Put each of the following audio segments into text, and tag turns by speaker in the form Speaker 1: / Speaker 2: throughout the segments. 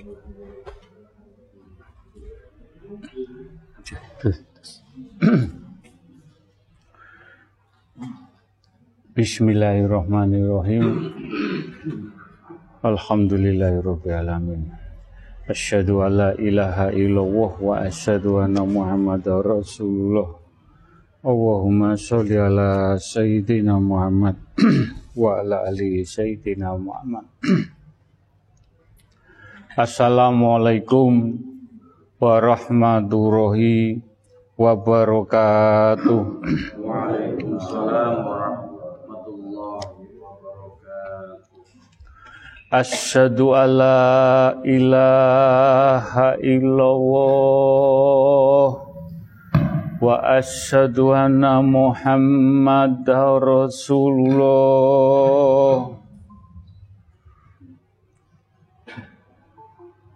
Speaker 1: Bismillahirrahmanirrahim. Alhamdulillahirabbil alamin. Asyhadu an la ilaha illallah wa asyhadu anna Muhammadar Rasulullah. Allahumma sholli ala sayyidina Muhammad wa ala ali sayyidina Muhammad. Assalamualaikum warahmatullahi wabarakatuh. Waalaikumsalam warahmatullahi wabarakatuh. Asyhadu alla ilaha illallah wa asyhadu anna Muhammadar Rasulullah.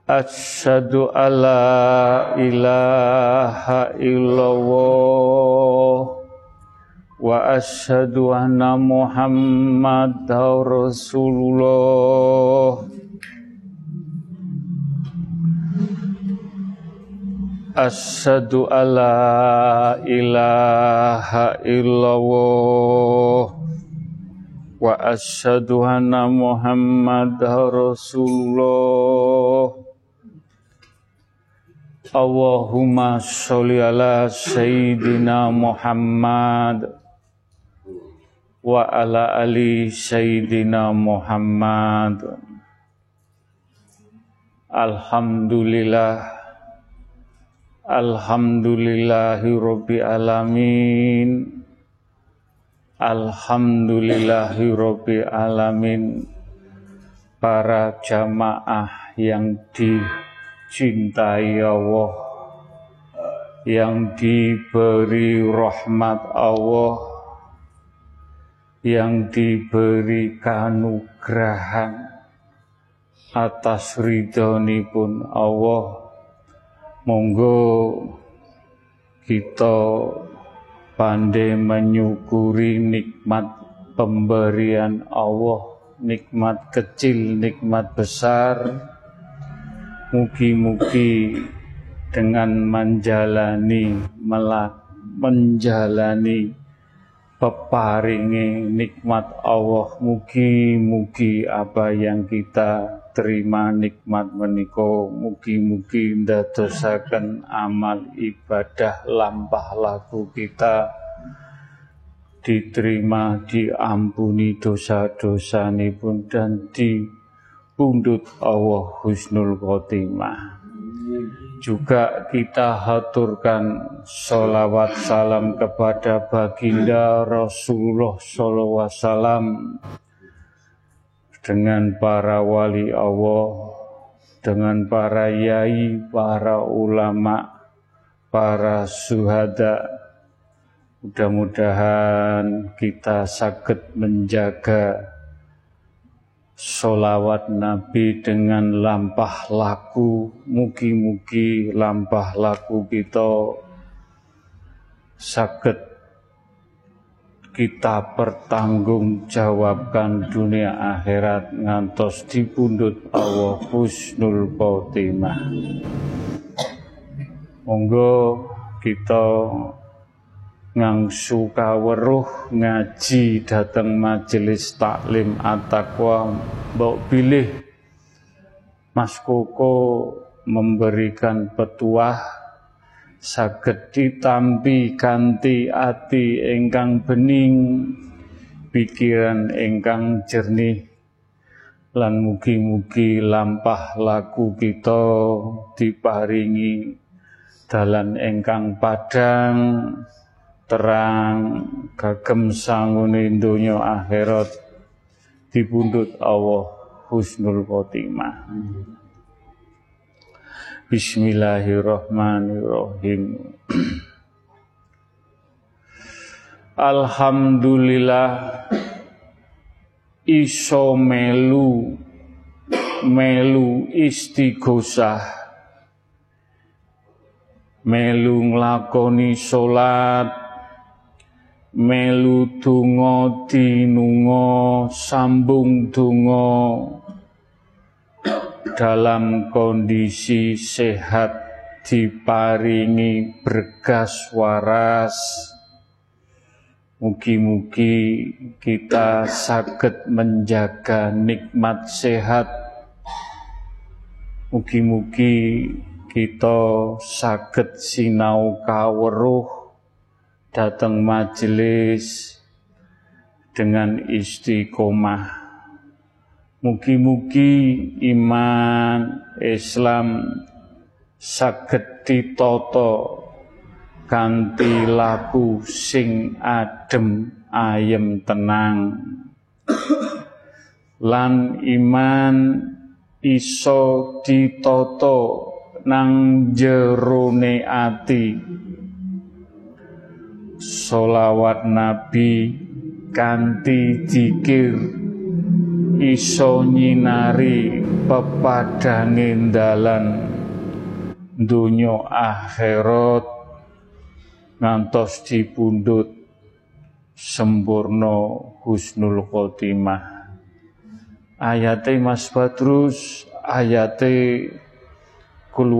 Speaker 1: Asyhadu alla ilaha illallah wa asyhadu anna Muhammadar Rasulullah. Asyhadu alla ilaha illallah wa asyhadu anna Muhammadar Rasulullah. Allahumma sholli ala sayyidina Muhammad wa ala ali sayyidina Muhammad. Alhamdulillah. Alhamdulillahi Rabbi Alamin. Alhamdulillahi Rabbi Alamin. Para jamaah yang dicintai Allah Yang diberi rahmat Allah Yang diberi kanugrahan Atas ridhonipun Allah Monggo kita pandai menyukuri nikmat pemberian Allah, nikmat kecil, nikmat besar. Mugi-mugi dengan menjalani melak, menjalani peparingi nikmat Allah. Mugi-mugi apa yang kita terima nikmat meniko mugi-mugi ndadosaken amal ibadah lampah laku kita diterima diampuni dosa-dosa pun dan dipundut Allah husnul khotimah juga kita haturkan sholawat salam kepada baginda Rasulullah Wasallam dengan para wali Allah, dengan para yai, para ulama, para suhada. Mudah-mudahan kita sakit menjaga solawat Nabi dengan lampah laku, mugi-mugi lampah laku kita sakit kita pertanggungjawabkan dunia akhirat ngantos dipundut Allah husnul khotimah. Monggo kita ngangsu kaweruh ngaji datang majelis taklim at-taqwa mbok pilih Mas Koko memberikan petuah saged ditampi kanthi ati ingkang bening pikiran ingkang jernih. Lan mugi-mugi lampah laku kita diparingi dalan ingkang padang terang kagem sangune donya akhirat dipundhut Allah husnul khotimah. Bismillahirrahmanirrahim. Alhamdulillah iso melu melu istighosah melu nglakoni salat melu donga dinunga sambung donga. Dalam kondisi sehat diparingi bergas waras. Mugi-mugi kita sakit menjaga nikmat sehat. Mugi-mugi kita sakit sinau kaweruh datang majelis dengan istiqomah. Mugi-mugi iman Islam saged ditata kanthi laku sing adem ayem tenang lan iman iso ditata nang jerone ati solawat nabi kanthi zikir iso nyinari pepadange dalan donya akhirat ngantos dipundhut sempurna husnul khotimah. Ayate Mas Badrus ayate Kul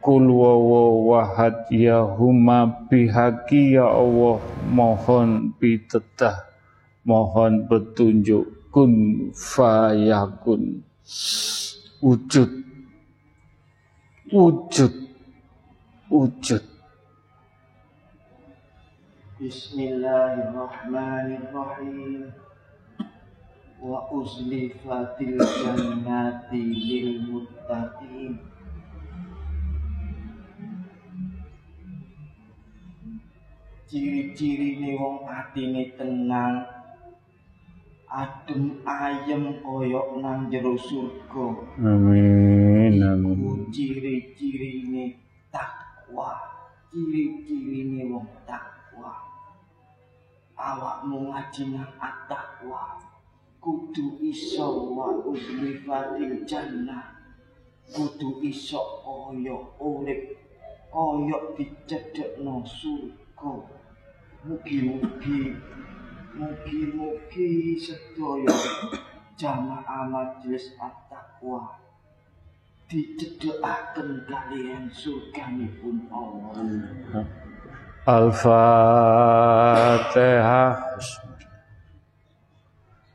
Speaker 1: Kul wawahad ya huma bihaki ya Allah mohon pitetah mohon petunjuk kun fayakun. Wujud. Wujud. Wujud.
Speaker 2: Bismillahirrahmanirrahim. Wa uzlifatil jannati lil muttaqin ciri-ciri nih wong atine tenang. Adem ayem koyok nang jero surga.
Speaker 1: Amin amin.
Speaker 2: Ciri-ciri nih takwa. Ciri-ciri nih wong takwa. Awakmu ngaji nang at-takwa kudu iso wa uzlifatil jannah. Kudu iso kaya urip. Kaya dicedhekno surga mugi-mugi mugi-mugi sedaya jamaah majelis at-taqwa dicedhekaken kalian surganipun Allah.
Speaker 1: Al-Fatihah.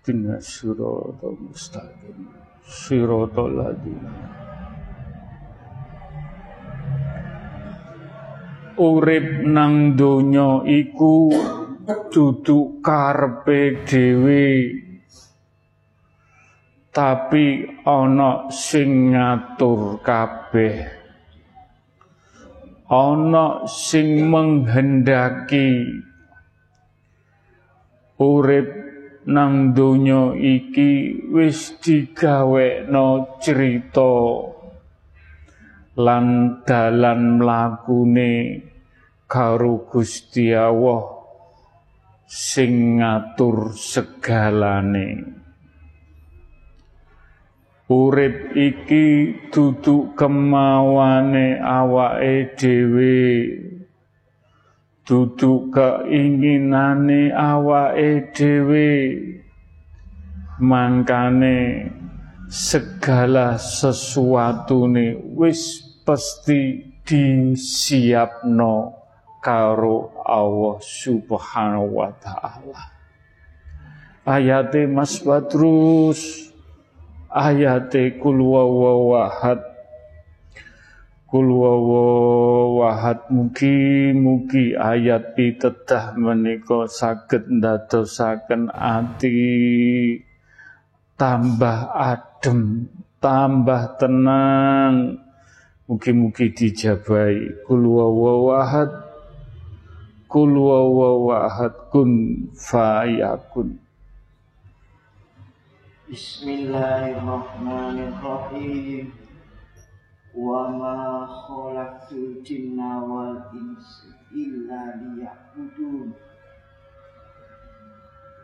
Speaker 1: Tina siratal mustaqim. Siratal ladina Urip nang donya iku dudu karepe dhewe. Tapi ana sing ngatur kabeh. Ana sing menghendaki. Urip nang donya iki wis digawekno cerita lan dalan mlakune karo Gusti Allah sing ngatur segalane. Urip iki dudu kemawane awake dhewe dudu keinginane awake dhewe. Mangkane segala sesuatune wis pasti disiapno karo Allah Subhanahu wa taala. Ayate Mas Badrus ayate kul wawahad Kul wawahad mugi-mugi ayat pitedah menika saged ndadosaken ati. Tambah adem, tambah tenang. Mugi-mugi dijabai kul wawahad kul wawahad kun fayakun.
Speaker 2: Bismillahirrahmanirrahim wa ma khalaqtul jinna wal insa illa liya'budun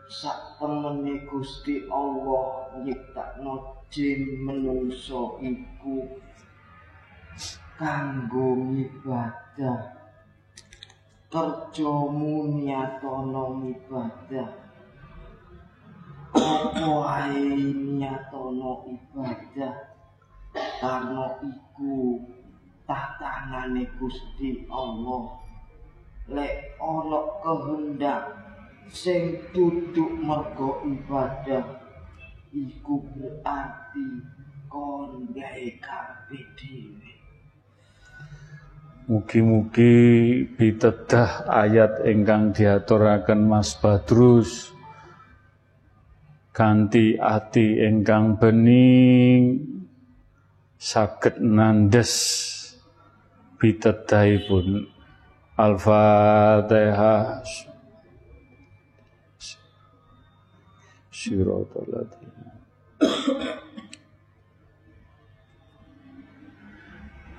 Speaker 2: sak temene Gusti Allah nyiptakno jin menungso iku kanggo ibadah kerjamu niatono ibadah apa ae nyatono ibadah? Karena iku tatangane Gusti Allah. Lek ana kehendak sing duduk mergo ibadah iku berarti kon gawe kabeh dhewe
Speaker 1: Mugi-mugi pitedah ayat ingkang diaturaken Mas Badrus. Kanthi ati ingkang bening saged nandes. Pitedahipun Al-Fatihah. Siratal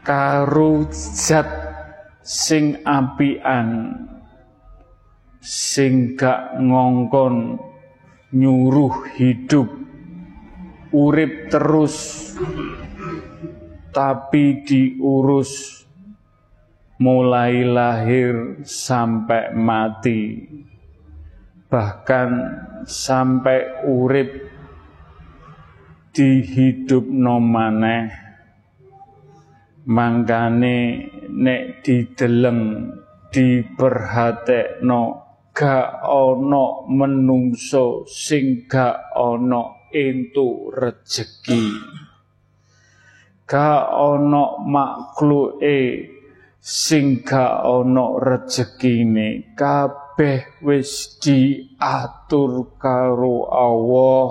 Speaker 1: karo zat sing apian sing gak ngongkon nyuruh hidup urip terus tapi diurus mulai lahir sampai mati. Bahkan sampai urip dihidup maneh mangkane nek dideleng diperhatekno gak ana menungso sing gak ana entuk rejeki. Gak ana makhluke sing gak ana rezekine kabeh wis diatur karo Allah.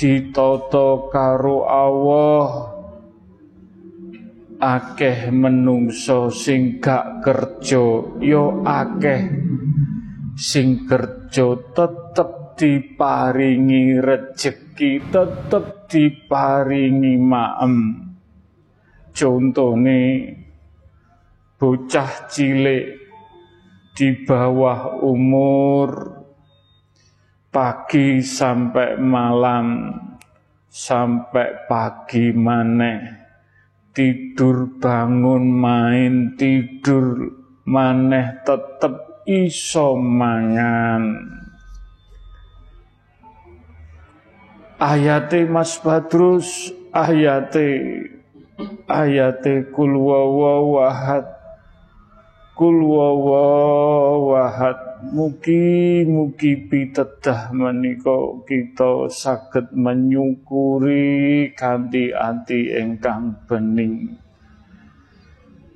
Speaker 1: Ditata karo Allah akeh menungso sing gak kerja yo akeh. Sing kerja tetep diparingi rejeki tetep diparingi maem. Contone bocah cilik di bawah umur pagi sampai malam sampai pagi maneh tidur bangun main tidur maneh tetep iso mangan. Ayate Mas Badrus ayate ayate kul wawahad kul wawahad Mugi-mugi pitedah menika kita saged menyukuri kanthi ati ingkang bening.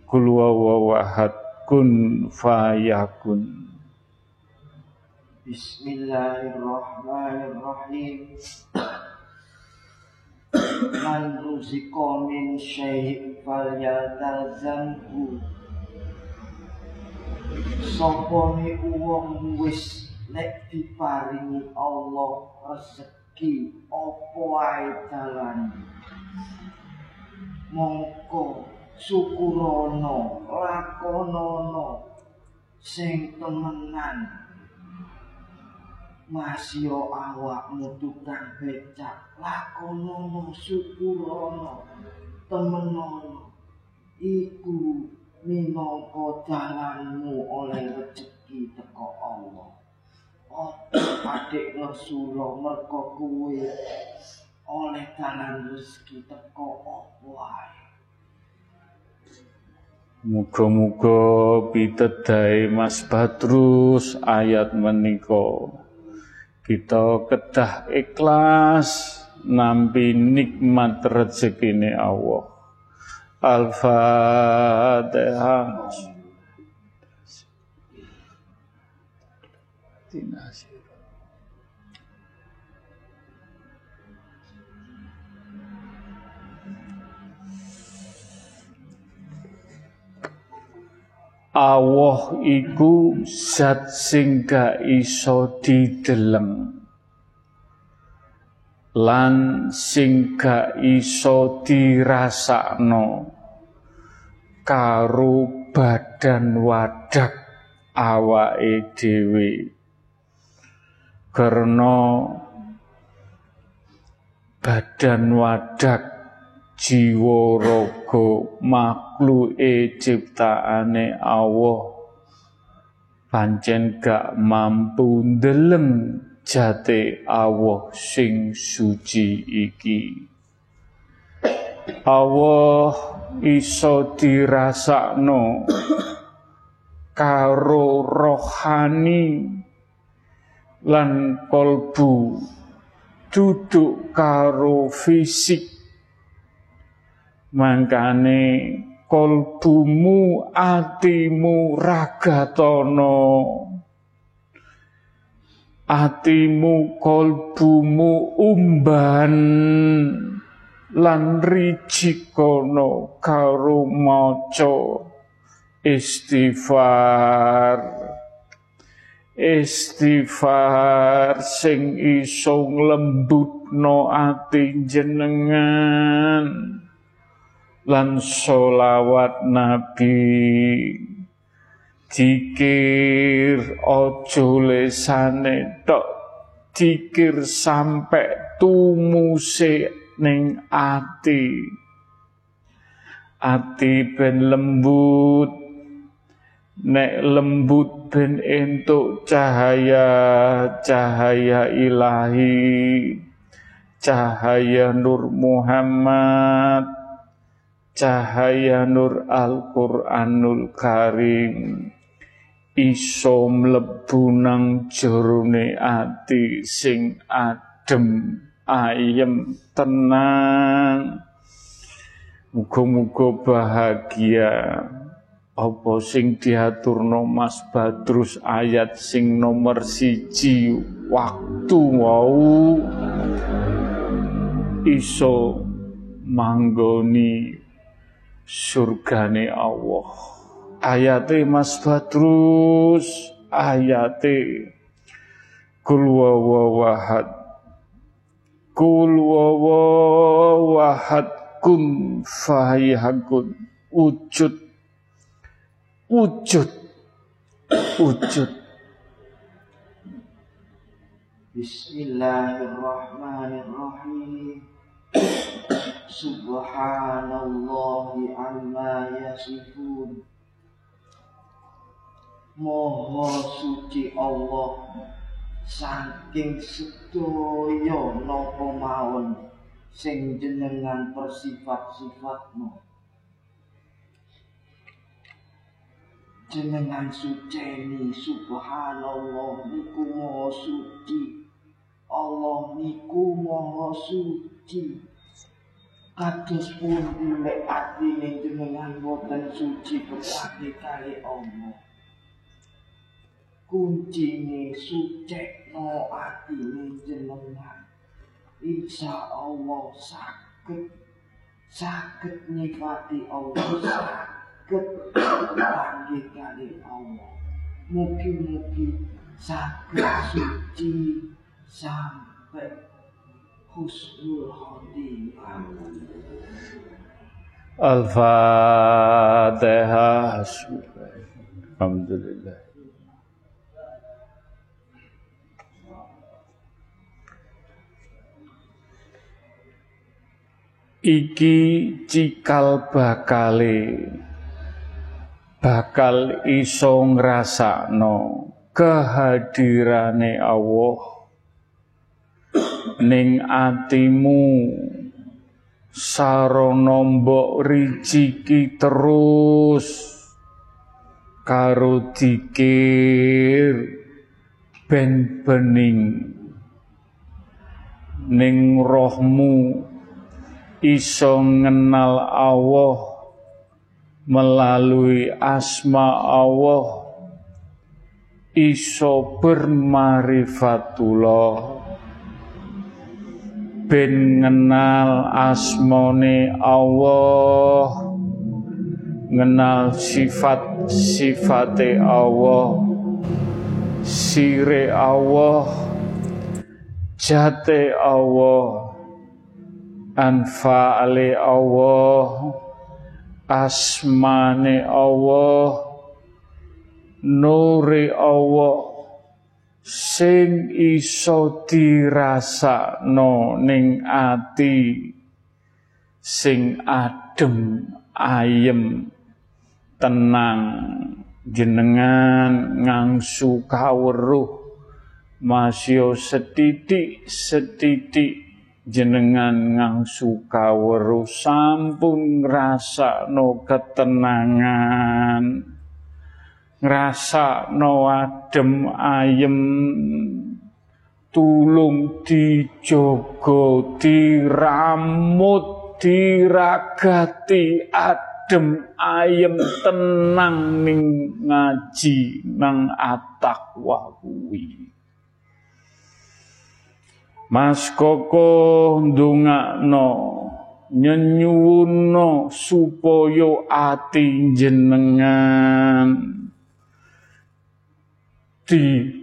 Speaker 1: Kul kun fayakun.
Speaker 2: Bismillahirrahmanirrahim. Man ruziko min syai'in falyaltazamhu sopone wong wis nek diparingi Allah rezeki apa ae dalan? Mongko syukurono lakonono sing temenan. Masio awakmu tukang becak lakonono syukurono temenono iku minangka jalanmu oleh rezeki teko Allah. Ojo adik ngesula mergo kuwi oleh jalan rezeki teko Allah.
Speaker 1: Muga-muga pitedhae Mas Badrus ayat menika kita kedah ikhlas nampi nikmat rezekine Allah. Al-Fatihah. Allah iku zat sing gak iso dideleng lan sing gak iso dirasakno karo badan wadak awake dhewe. Karena badan wadak jiwa raga makhluke ciptaane Allah. Pancen gak mampu ndeleng jate Allah sing suci iki. Allah iso dirasakno karo rohani lan kolbu duduk karo fisik. Mangkane kolbumu atimu ragatono atimu kolbumu umban lan rijikono karo maca istighfar. Istighfar sing iso nglembutno ati jenengan. Lan solawat nabi. Dikir ojo lesane tok. Dikir sampai tumuse ning ati. Ati ben lembut. Nek lembut ben entuk cahaya cahaya ilahi. Cahaya nur Muhammad. Cahaya nur Al-Qur'anul Karim. Iso mlebu nang jerone ati sing adem ayem tenang. Muga-muga bahagia. Apa sing diaturno Mas Badrus ayat sing nomor siji? Waktu wau. Iso manggoni surgane Allah. Ayate Mas Badrus ayate. Kul wawahad kul wawahad kun fahihakun wujud. Wujud. Wujud.
Speaker 2: Bismillahirrahmanirrahim. Subhanallahi amma yasifun. Moho suci Allah saking sedaya napa mawon sing jenengan persifat-sifatmu jenengan suceni subhanallah niku moho suci. Allah niku moho suci. Kados pun lek atine jenengan boten suci berarti kali Allah kuncine sucekno atine jenengan. Insya Allah sakit sakit nyifati Allah sakit panggil kali Allah. Mugi-mugi sakit suci sampai husnul khotimah.
Speaker 1: Al-Fatihah Alhamdulillah iki cikal bakale. Bakal iso ngrasakno kehadirane Allah ning atimu. Sarana mbok rijiki terus karo dikir ben bening ning rohmu iso ngenal Allah melalui asma Allah iso bermarifatullah. Ben ngenal asmone Allah ngenal sifat sifate Allah sire Allah jate Allah anfa'ale Allah asmane Allah nuri Allah sing iso dirasakno ning ati sing adem ayem tenang jenengan ngangsu kawruh masio setitik-setitik jenengan ngangsu kaweru sampun no ketenangan. No adem ayem. Tulung dijogo diramut diragati adem ayem. Tenang ning ngaji nang atakwa kuwi Mas Koko ndongakno nyenyuwuno supaya ati jenengan. Diberi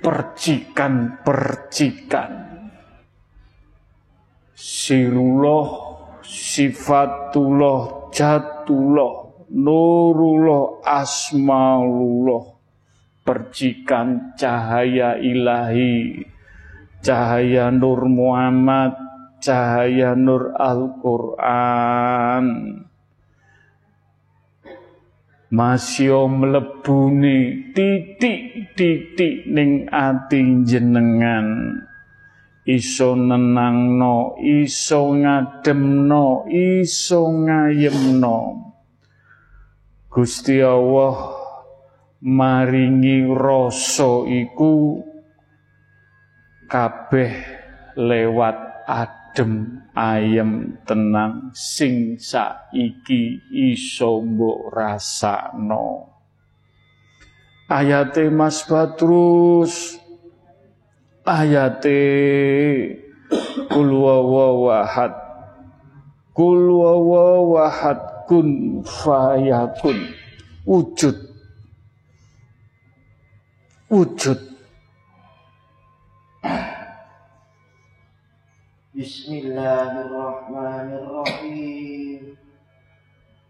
Speaker 1: percikan-percikan. Sirullah sifatullah jatullah nurullah asmaullah percikan cahaya ilahi, cahaya Nur Muhammad, cahaya Nur Al-Quran. Masih melebuni titik-titik ning ati jenengan. Iso nenangno, iso ngademno, iso ngayemno. Gusti Allah maringi rasa iku kabeh lewat adem ayem tenang sing saiki iso mbok rasakno. Ayate Mas Badrus ayate kul wawahad kun fayakun. Wujud wujud.
Speaker 2: Bismillahirrahmanirrahim.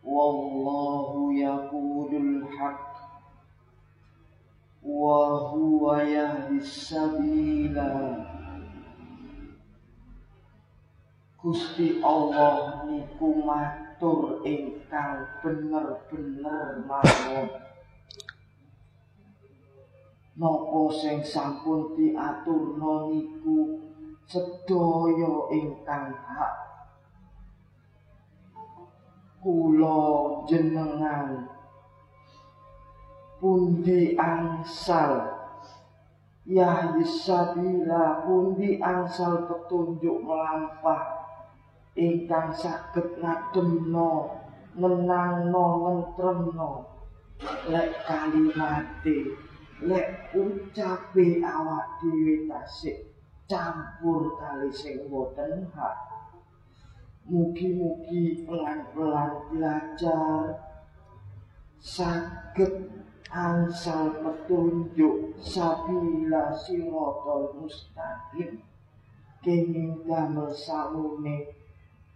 Speaker 2: Wallahu yaqulul haq wa huwa yahdis sabila. Gusti Allah niku matur ingkang bener-bener mawon napa sing sampun diaturna niku sedaya ingkang hak. Kula jenengan pundi angsal? Ya yisabila pundi angsal petunjuk melampah? Ingkang saged ngademno menangno nentremno lek kalimate lek ucape awak dhewe tasik campur kali sing boten hak mugi-mugi pelan-pelan belajar. Saged angsal petunjuk sabila sirotol mustaqim. Kenging damel samune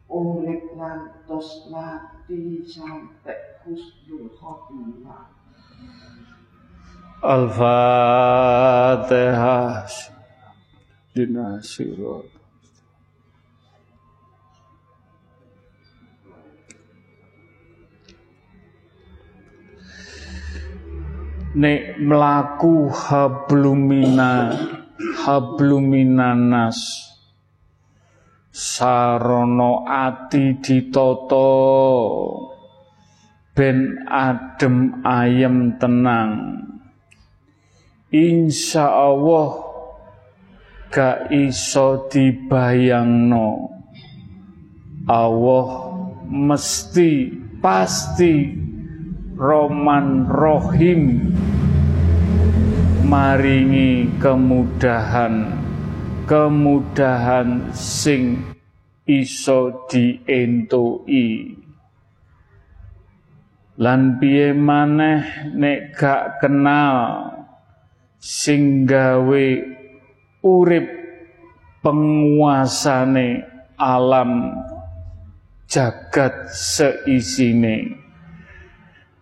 Speaker 2: urip ngantos mati sampai husnul khotimah Al-Fatihah Dinasirat. Nek melaku hablumina habluminanas sarono ati ditoto ben adem ayem tenang insya Allah gak iso dibayangno. Allah mesti pasti Roman Rohim maringi kemudahan kemudahan sing iso dientui lan piye maneh nek gak kenal sing gawe urip penguasane alam jagat seisine.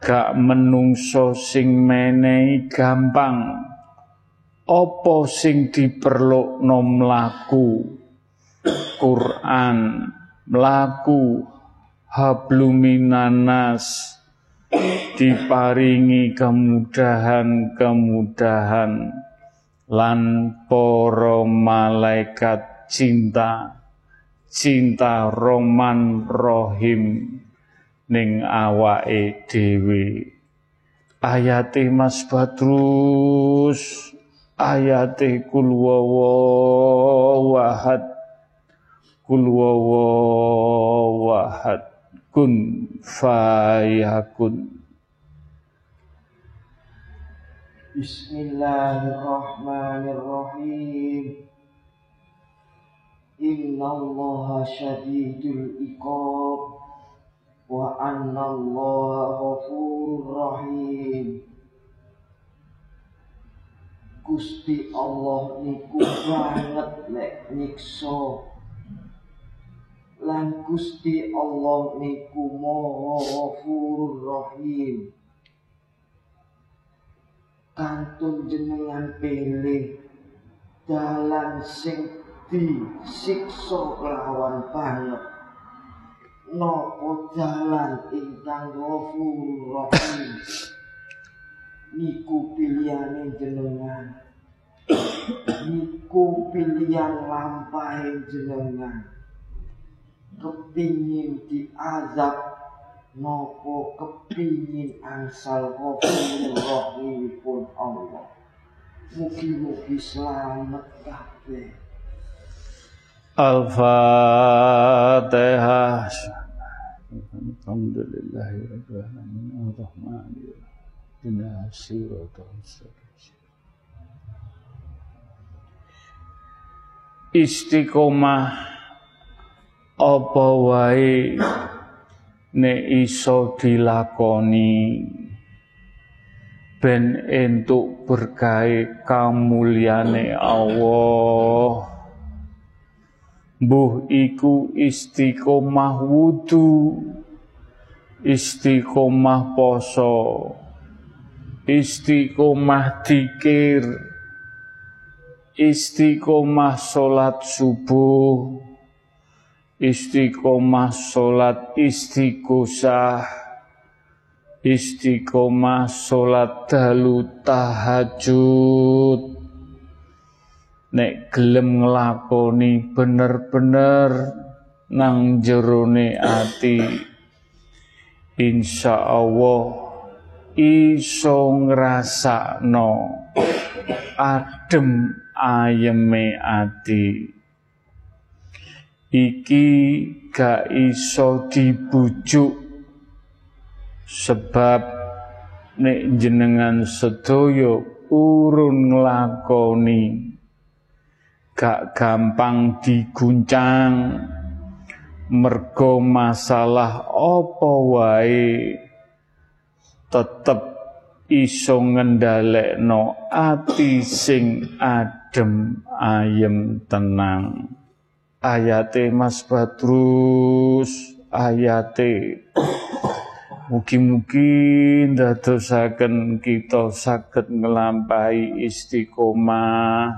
Speaker 2: Gak menungso sing menehi gampang. Apa sing diperlukno mlaku? Quran mlaku habluminanas
Speaker 1: diparingi kemudahan-kemudahan lan para malaikat cinta cinta roman rohim ning awake dhewe. Ayate Mas Badrus ayate kul wahad. Kul wahad. Kun fayakun
Speaker 2: Bismillahirrahmanirrahim. Inna Allah syadidul iqab. Wa anna Allah ghafurur rahim. Gusti Allah niku banget lek nyiksa lan Gusti Allah niku Maha Ghafurur Rahim. Kantun jenengan pilih dalan sing disiksa kelawan banget. Nopo dalan ingkang Ghafurur Rahim? Niku pilihane jenengan. Niku pilihan lampahe jenengan kepingin diazab nopo kepingin angsal ghafurur pun Allah. Mugi-mugi selamat kabeh.
Speaker 1: Al-Fatihah. Alhamdulillahirrahmanirrahim. Ar-Rahmanirrahim Istiqomah apa wae nek iso dilakoni? Ben entuk berkah kamulyane Allah. Buh iku istiqomah wudu istiqomah poso istiqomah dikir istiqomah salat subuh istiqomah solat istiqosah. Istiqomah solat dalu tahajud. Nek gelem nglakoni bener-bener nang jerone ati insya Allah iso ngrasakno adem ayeme ati iki gak iso dibujuk. Sebab nek jenengan sedaya urun nglakoni gak gampang diguncang. Mergo masalah apa wae tetep iso ngendhalekno ati sing adem ayem tenang ayate Mas Badrus ayate Mugi-mugi ndadosaken kita saged nglampahi istiqomah.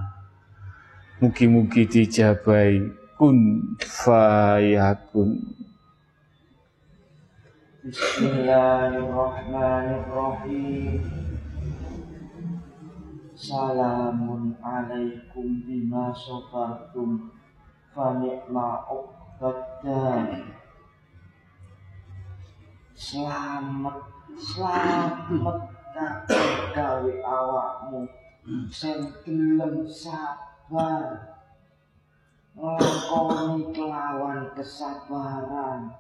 Speaker 1: Mugi-mugi dijabai kun fayakun.
Speaker 2: Bismillahirrahmanirrahim. Salamun alaikum bima sabartum fanikma uqbadan selamat selamat kabeh gawe awakmu. Sing gelem sabar. Nglakoni kelawan kesabaran.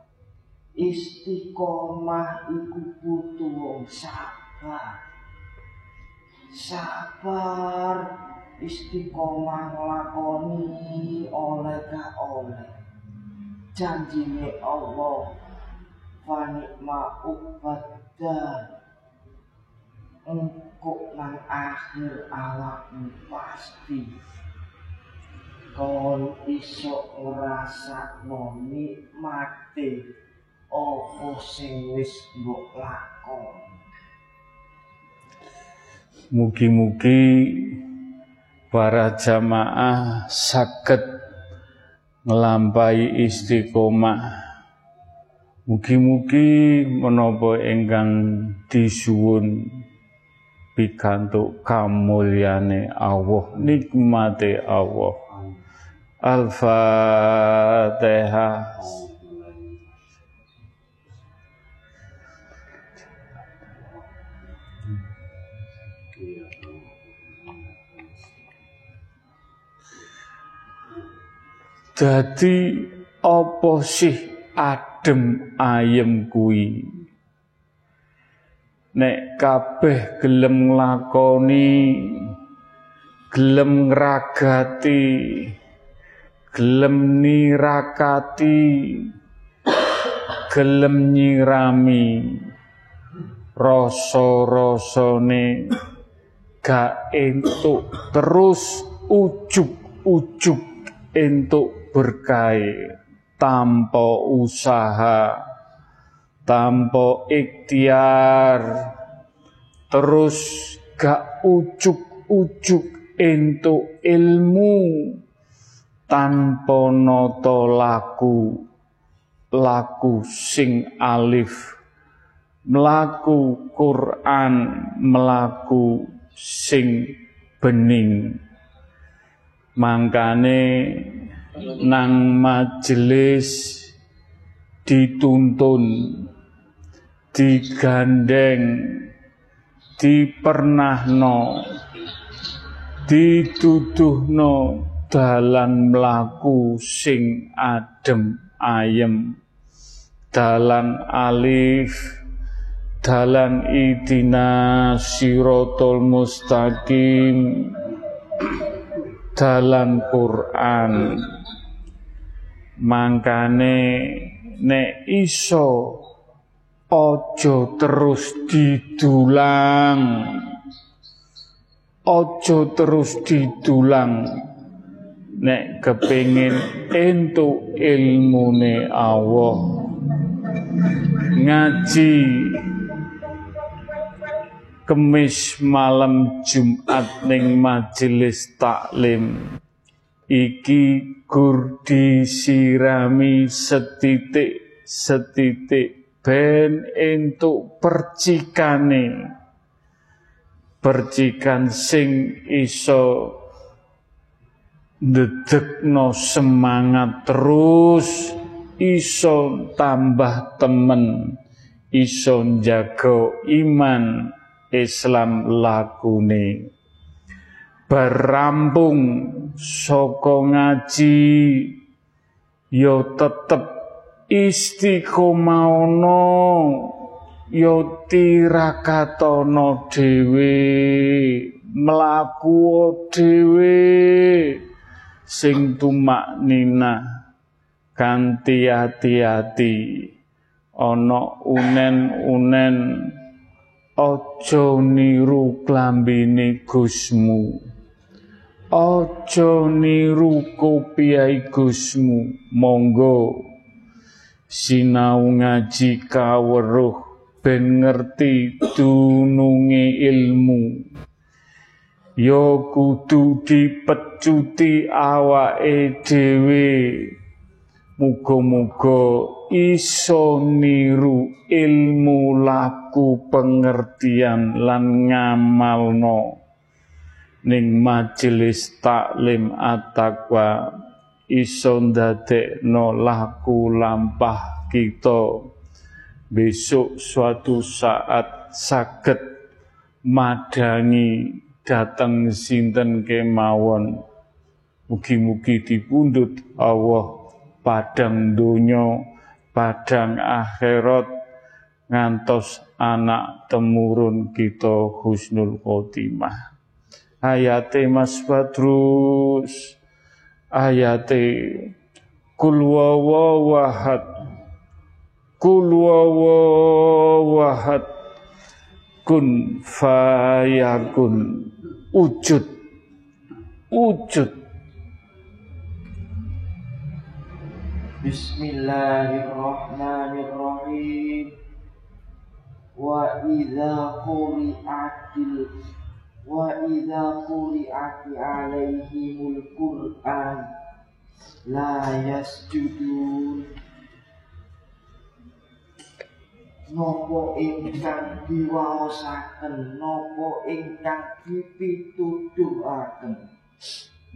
Speaker 2: Istiqomah iku butuh sabar. Sabar istiqomah lakoni oleh ka oleh. Janjine Allah fanikma ubadda engkau nang akhir awakmu pasti. Kon iso ngrasa nikmate apa sing wis mbok lakoni.
Speaker 1: Mugi-mugi para jamaah sakit ngelampai istiqomah. Mugi-mugi menapa ingkang disuwun pikantuk kamulyane Allah nikmate Allah. Al-Fatihah Dadi apa sih adem ayem kuwi? Nek kabeh gelem nglakoni gelem ngragati gelem nirakati gelem nyirami rasa-rasane gak entuk terus ujug-ujug entuk berkah tanpa usaha, tanpa ikhtiar, terus gak ujuk-ujuk entuk ilmu tanpa noto laku laku sing alif melaku Quran melaku sing bening. Mangkane nang majelis dituntun digandeng dipernahno dituduhno dalan mlaku sing adem ayem. Dalan alif dalan idina sirotol mustaqim dalan Quran mangkane nek iso ojo terus didulang. Ojo terus didulang. Nek kepingin entuk ilmune Allah. Ngaji Kemis malam Jumat ning majelis taklim iki gur disirami setitik setitik. Ben entuk percikane. Percikan sing iso ndedekno semangat terus iso tambah temen iso jago iman Islam lakune berampung saka ngaji ya tetep istiqomah yo ya tirakatono dhewe mlaku dhewe sing tumak nina kanthi hati-hati. Ana unen-unen aja niru klambine Gusmu Ojo niru kopiai Gusmu, monggo sinau ngaji kaweruh ben ngerti dununge ilmu. Yo kudu dipecuti awake dhewe. Muga-muga iso niru ilmu laku pengertian lan ngamalno ning majelis taklim at-taqwa iso ndadekno laku lampah kita. Besok suatu saat saged madangi dateng sinten kemawon. Mugi-mugi dipundhut Allah padang donya padang akhirat ngantos anak temurun kita husnul khotimah ayate Mas Badrus. Ayate kul wawahad kul wawahad kun fayakun. Wujud wujud
Speaker 2: Bismillahirrahmanirrahim. Wa idza quri'atil idza quri'ati alaihimul qur'an la yasjudun Nopo ingkang diwaosaken Nopo ingkang dipituduhaken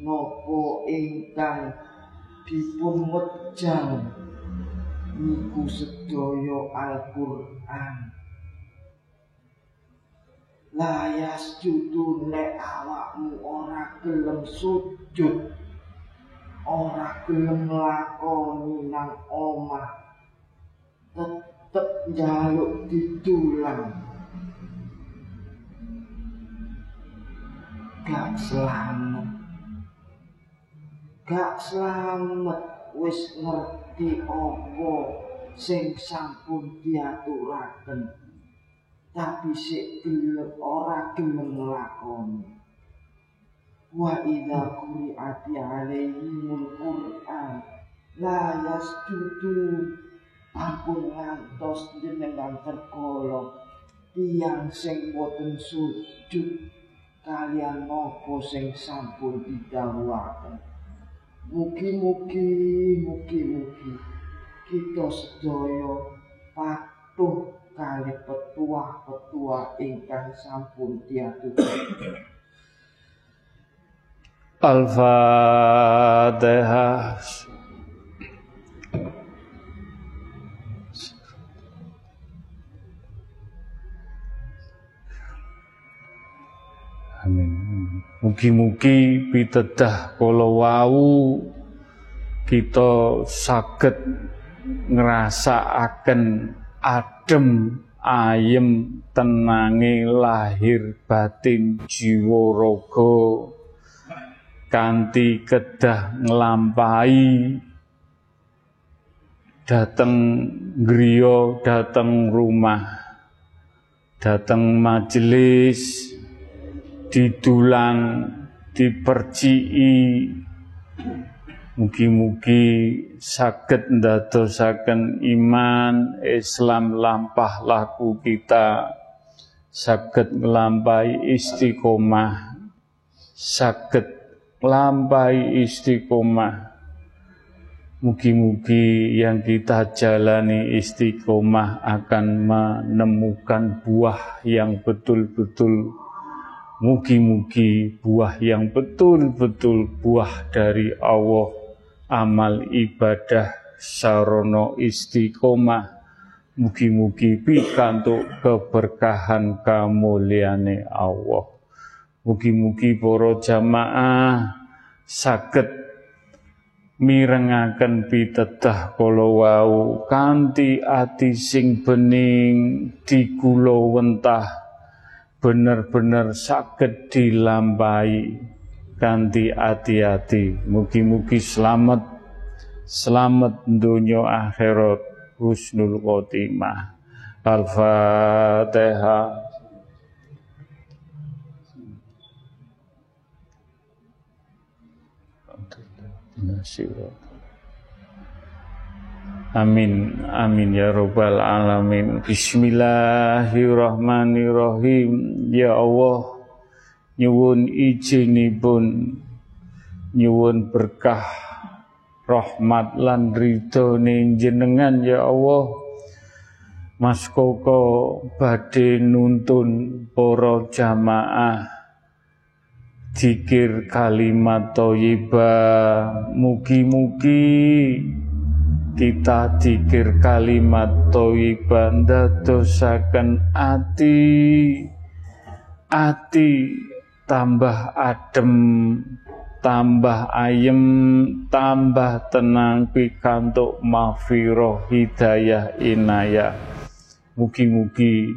Speaker 2: Nopo ingkang dipun wejang niku sedaya Al-Qur'an layas judu nek awakmu ora gelem sujud ora gelem lakoni nang omah tetep njaluk ditulang gak selamat gak selamat wis ngerti apa sing sampun diaturaken tapi sik gelem ora gelem nglakoni wa idza quri'ati alaihimul qur'an la yasjudu ampun ngantos jenengan tergolong. Tiang sing boten sujud kalian nopo sing sampun didhawuhaken? Mugi-mugi mugi-mugi. Kita sedaya patuh kali petua-petua ingkang sampun diaturaken.
Speaker 1: Al-Fatihah. Amin. Mugi-mugi pitedah kala wau kita saged ngrasakaken adem ayem tenange lahir batin jiwa raga. Kanthi kedah nglampahi dateng griya dateng rumah dateng majelis didulang dipercii Mugi-mugi saged ndadosaken iman Islam lampah laku kita. Saged nglampahi istiqomah. Saged nglampahi istiqomah. Mugi-mugi yang kita jalani istiqomah akan menemukan buah yang betul-betul. Mugi-mugi buah yang betul-betul buah dari Allah amal ibadah sarono istiqomah. Mugi-mugi pikantuk keberkahan kamuliane Allah. Mugi-mugi para jamaah saged mirengaken pitedah kala wau kanthi ati sing bening dikula wentah. Bener-bener saged dilampahi kanthi hati-hati. Mugi-mugi selamat selamat dunia akhirat husnul khotimah. Al-Fatihah. Amin, amin ya robbal alamin. Bismillahirrahmanirrahim. Ya Allah, nyuwun ijinipun nyuwun berkah rahmat lan ridhone jenengan ya Allah. Mas Koko badhe nuntun para jamaah. Zikir kalimat thayyibah mugi-mugi kita zikir kalimat thayyibah ndadosaken ati. Ati tambah adem, tambah ayem, tambah tenang pikantuk mafiroh hidayah inayah. Mugi-mugi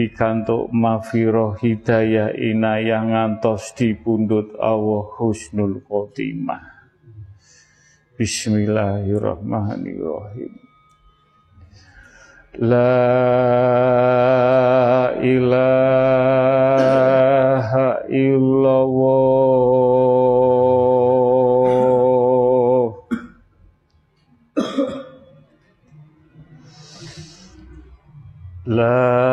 Speaker 1: pikantuk mafiroh hidayah inayah ngantos dipundhut Allah husnul khotimah. Bismillahirrahmanirrahim. La ilaha illallah. La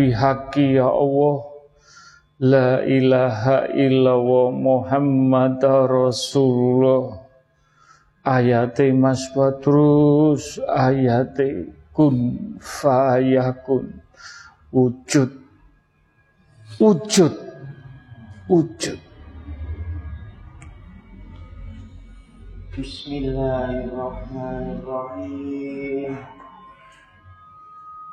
Speaker 1: bihaqi ya Allah. La ilaha illallah Muhammad Rasulullah. Ayate Mas Badrus Ayate kun fayakun. Wujud. Wujud. Wujud.
Speaker 2: Bismillahirrahmanirrahim.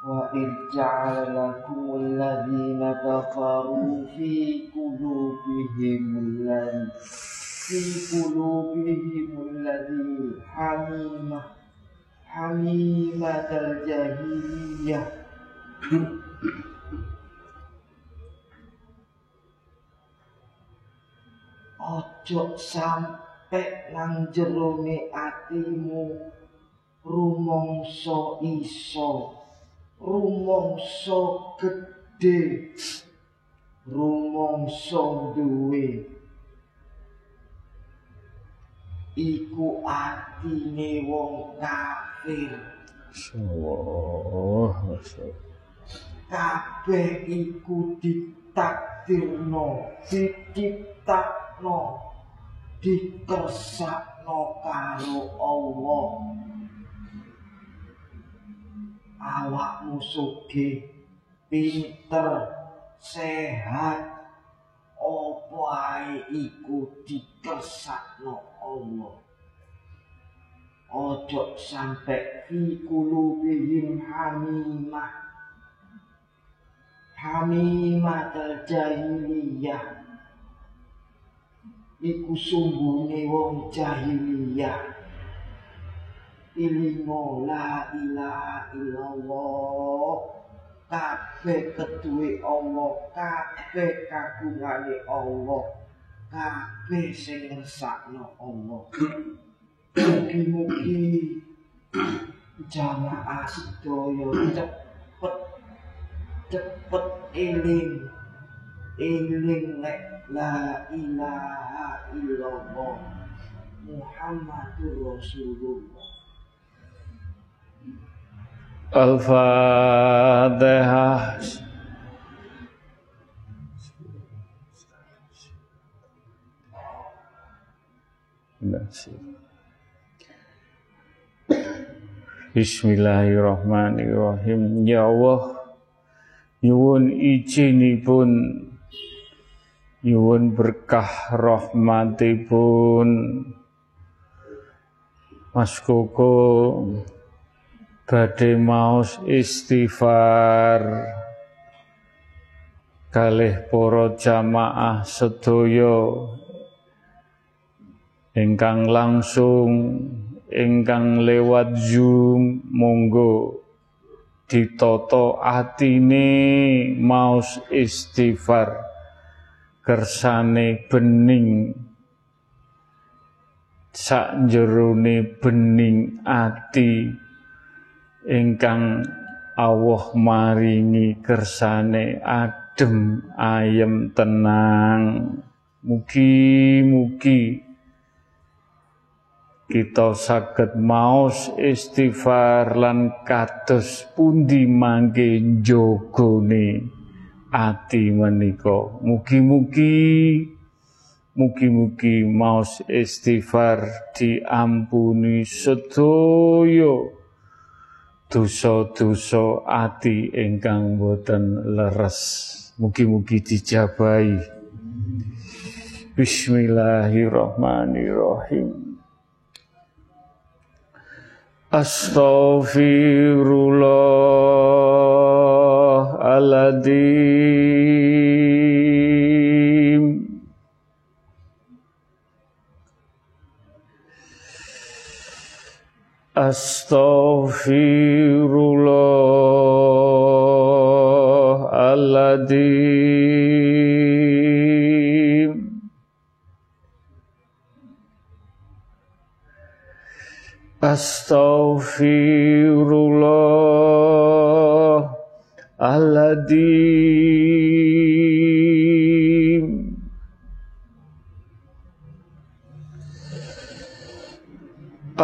Speaker 2: Lakum alladhina kafaru fi qulubihim alladhi fi qulubihim alladhi hamimah hamimatal jahiliyah Ojo sampe nang jerone atimu rumangsa iso rumangsa gedhe. Rumangsa duwe. Iku atine wong kafir.
Speaker 1: Allah
Speaker 2: kabeh iku ditakdirno diciptakno dikersakno karo Allah awakmu sugih pinter sehat. Apa ae iku dikersakno Allah? Ojo sampe fi kulubihim hamimah. Hamimah jahiliyah iku sumbune wong jahiliyah ilingo la ilaha illallah. Kabeh keduwe Allah kabeh kagungane Allah kabeh sing ngersakno Allah. Mugi-mugi jamaah sedaya cepet cepet eling eling nek la ilaha illallah Muhammadur Rasulullah
Speaker 1: Al-Fatihah Bismillahirrahmanirrahim. Ya Allah Nyuwun izinipun Nyuwun berkah rahmatipun. Mas Koko badhe maos istighfar. Kalih para jamaah sedaya. Ingkang langsung ingkang lewat Zoom monggo ditoto atine maus istighfar. Kersane bening. Sak jerone bening ati ingkang Allah maringi kersane adem ayem tenang. Mugi-mugi kita saged maos istighfar lan kados pundi mangke jogone ati menika. Mugi-mugi Mugi-mugi maus istighfar diampuni sedaya dosa-dosa ati ingkang boten leres. Mugi-mugi dijabahi. Bismillahirrahmanirrahim. Astaghfirullahaladzim. Astaghfirullahaladzim Astaghfirullahaladzim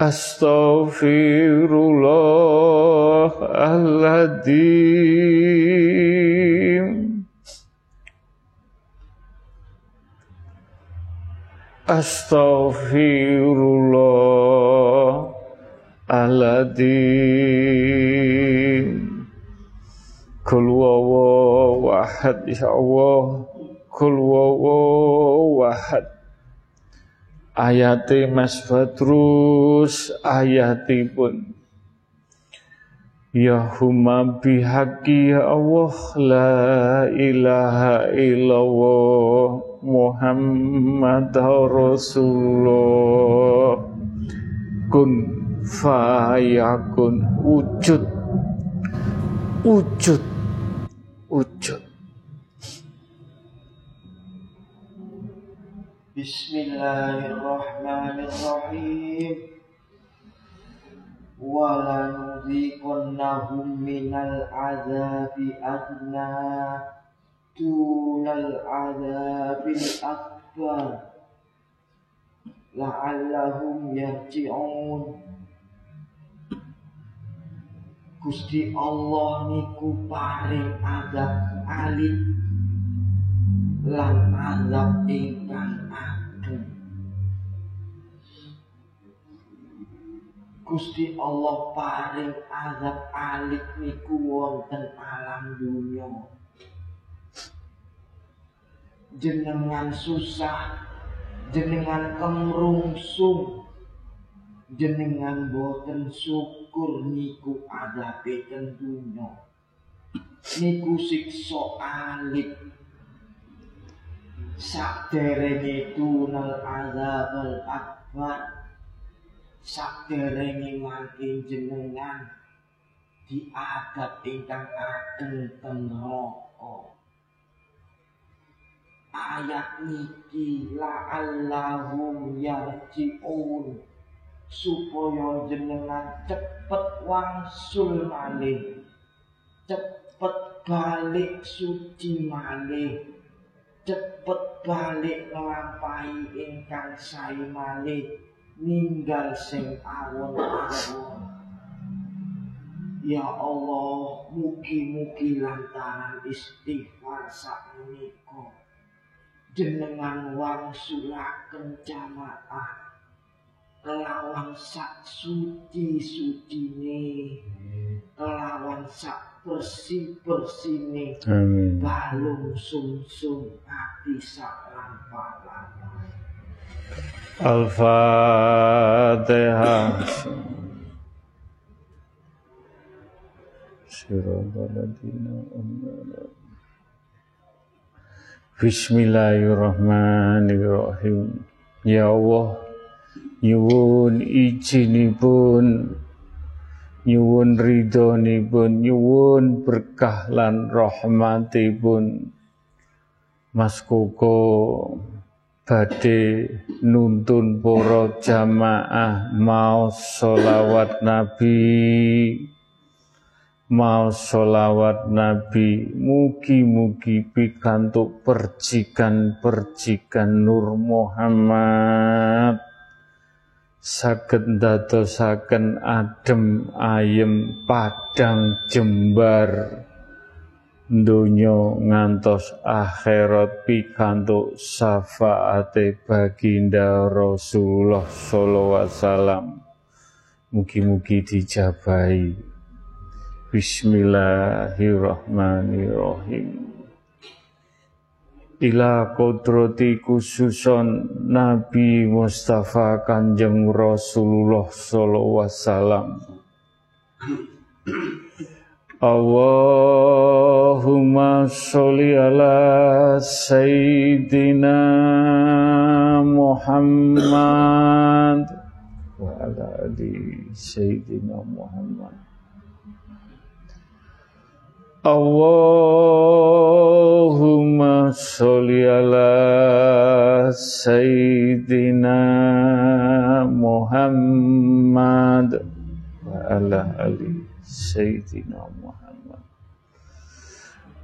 Speaker 1: أستغفر الله العظيم. أستغفر الله العظيم كل وواحد يا الله. كل وواحد Ayati Mas Badrus ayatipun. Ya huma bihaqi ya Allah La ilaha illallah Muhammad Rasulullah. Kun fayakun wujud. Wujud. Wujud
Speaker 2: Bismillahirrahmanirrahim, wala nung di kon minal adab i abna tunal adab i abba la ala humnya cion kus Allah ni kuparing adab ali la madab i. Gusti Allah paring azab alit niku wonten alam dunya. Jenengan susah jenengan kemrungsung jenengan boten syukur niku adabe ten dunya. Niku siksa alit sakderenge dunal azabal akbar sakderenge mangke jenengan diadab ingkang ageng ten neraka ayat niki la'allahum yarji'un supaya jenengan cepet wangsul malih cepet balik suci malih cepet balik nglampahi ingkang sae malih ninggal sing awon-awon Ya Allah, mugi-mugi lantaran istighfar sakmenika jenengan wangsulaken jamaah kelawan sak suci-sucine kelawan sak bersih-bersine balung sumsum ati sak lampa-lampa
Speaker 1: Al-Fatihah. Bismillahirrahmanirrahim. Ya Allah, nyuwun izinipun nyuwun ridhonipun nyuwun berkah lan rahmatipun Mas Koko badhe nuntun para jamaah mau solawat Nabi. Mau solawat Nabi mugi-mugi pikantuk percikan-percikan Nur Muhammad. Saged ndadosaken adem ayem padang jembar donya ngantos akhirat pikantuk syafaate baginda Rasulullah sallallahu alaihi wasallam mugi-mugi dijabahi Bismillahirrahmanirrahim. Ila kodrati khususon Nabi Mustafa Kanjeng Rasulullah sallallahu alaihi wasallam. Allahumma sholli ala sayyidina Muhammad wa ala ali sayyidina Muhammad. Allahumma sholli ala Sayyidina Muhammad wa ala ali Sayyidina Muhammad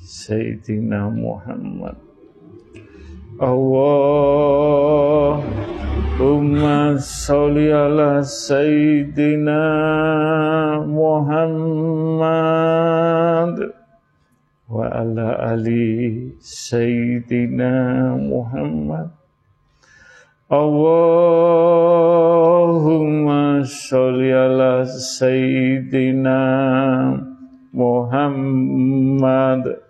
Speaker 1: Sayyidina Muhammad. Allahumma sholli ala Sayyidina Muhammad wa ala ali Sayyidina Muhammad. Allahumma sholli ala Sayyidina Muhammad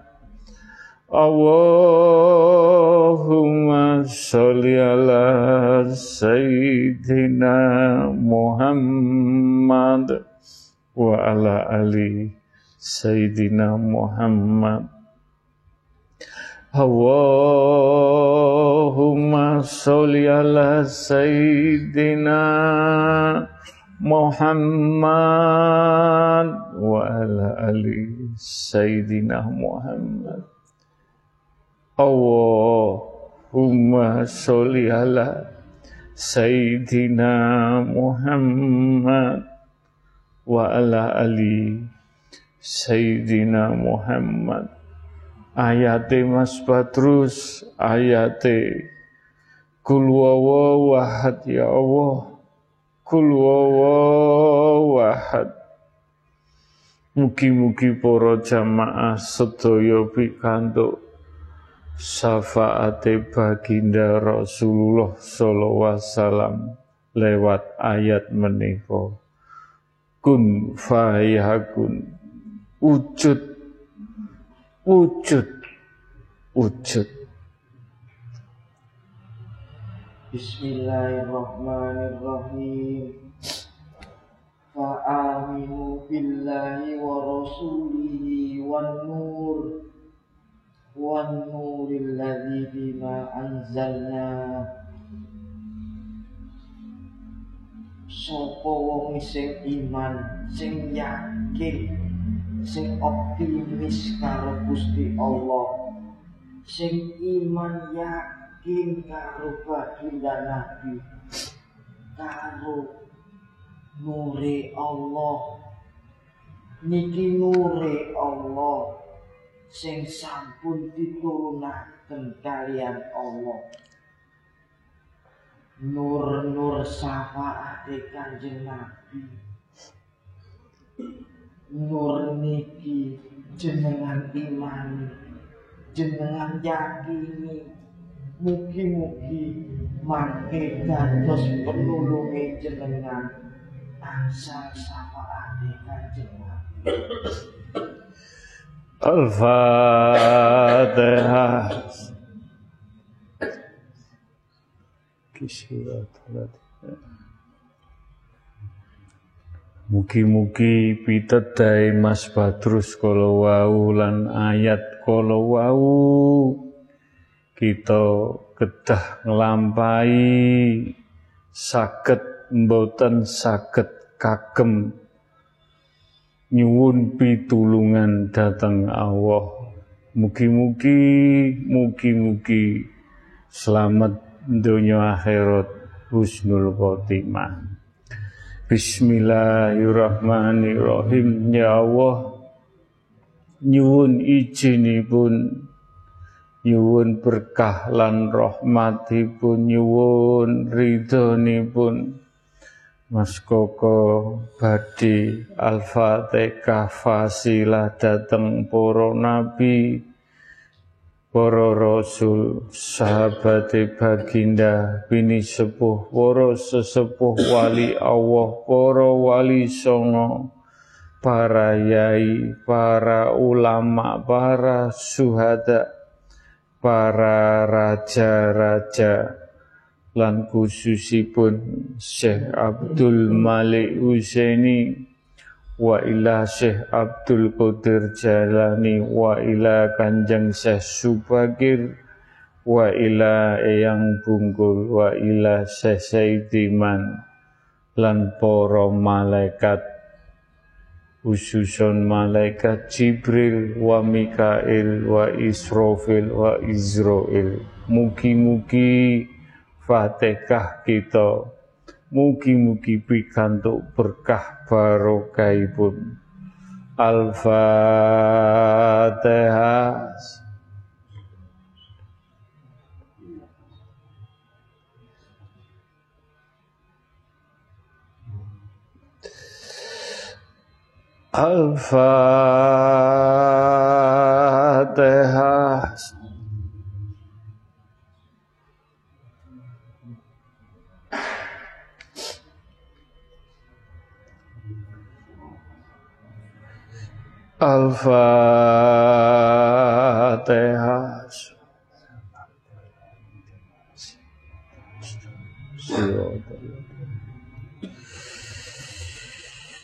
Speaker 1: Allahumma sholli ala Sayyidina Muhammad wa ala ali Sayyidina Muhammad. Allahumma sholli ala Sayyidina Muhammad wa ala ali Sayyidina Muhammad Allahumma sholli ala Sayyidina Muhammad wa ala ali Sayyidina Muhammad. Ayate Mas Badrus ayate Kul wahad ya Allah. Kul wahad. Mugi-mugi para jamaah sedaya pikantuk syafaate baginda Rasulullah sallallahu wasallam lewat ayat menika. Kun fayakun wujud. Wujud. Wujud.
Speaker 2: Bismillahirrahmanirrahim. Fa'aminu billahi wa rasulihi wan nur nuril ladzi bima anzalna. Sopo wong sing iman sing yakin sing optimis karo Gusti Allah. Sing iman yakin karo baginda Nabi. Karo nure Allah. Niki nure Allah sing sampun diturunaken kalian Allah. Nur-nur syafaate Kanjeng Nabi. Nur niki jenengan imani jenengan yakini. Mugi-mugi mangke dados penulunge jenengan tansah syafaate Kanjeng Nabi
Speaker 1: Mugi-mugi pitedai Mas Badrus kala wau lan ayat kala wau. Kita kedah nglampahi saged mboten saged kagem nyuwun pitulungan datang Allah. Mugi-mugi mugi-mugi selamat dunia akhirat. Husnul khotimah. Bismillahirrahmanirrahim. Ya Allah nyuwun izinipun nyuwun berkah lan rahmatipun nyuwun ridhonipun Mas Koko Badi Al-Fatihah fasilah dateng para nabi para rasul sahabat baginda bini sepuh para sesepuh wali Allah para wali songo para yai para ulama para suhada para raja-raja lan khususipun Syekh Abdul Malik Husaini wa ila Syekh Abdul Qadir Jalani wa ila Kanjeng Syekh Subagir wa ila Eyang Bungkul wa ila Syekh Saidiman lan para malaikat khususon malaikat Jibril wa Mikail wa Israfil wa Izrail. Mugi-mugi Fatihah kita Mugi-mugi pikantuk berkah barokahipun. Al-Fatihah. Al-Fatihah. Al-Fatihah.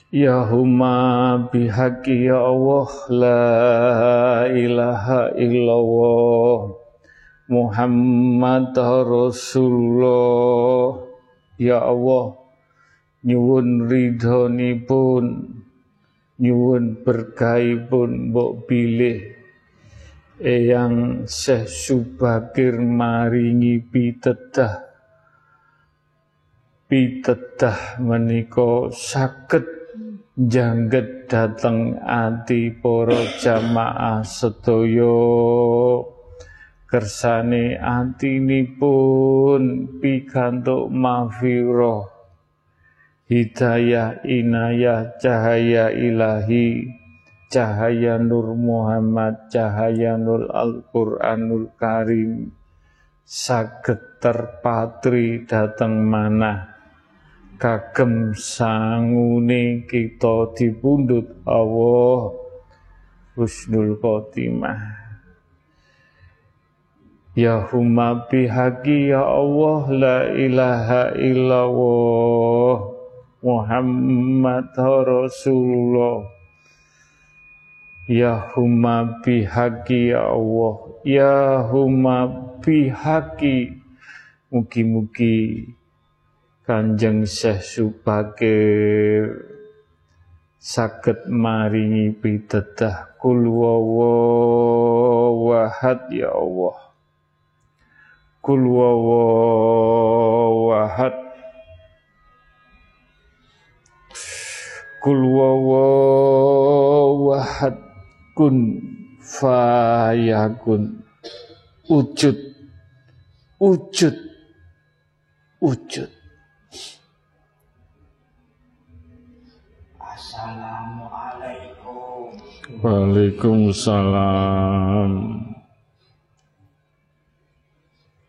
Speaker 1: Ya huma bihaqi ya Allah la ilaha illallah Muhammad Rasulullah Ya Allah nyuwun ridhonipun nyuwun berkahipun mbok pilih Eyang Syekh Subakir maringi pitedah. Pitedah menika saged jangget dateng ati para jamaah sedaya. Kersane atinipun pikantuk mahfirah hidayah inayah cahaya ilahi cahaya Nur Muhammad, cahaya Nur Al-Quranul Karim, saged terpatri dateng mana kagem sangune kita dipundhut Allah. Husnul khotimah. Ya huma bihaqi ya Allah la ilaha illallah Muhammad Rasulullah. Ya huma bihaqi ya Allah. Ya huma bihaqi. Mugi-mugi Kanjeng Syekh Subakir saged maringi pitedah kul ya Allah. Kul kul wahad kun fayakun. Wujud. Wujud. Wujud.
Speaker 2: Assalamualaikum.
Speaker 1: Waalaikumsalam.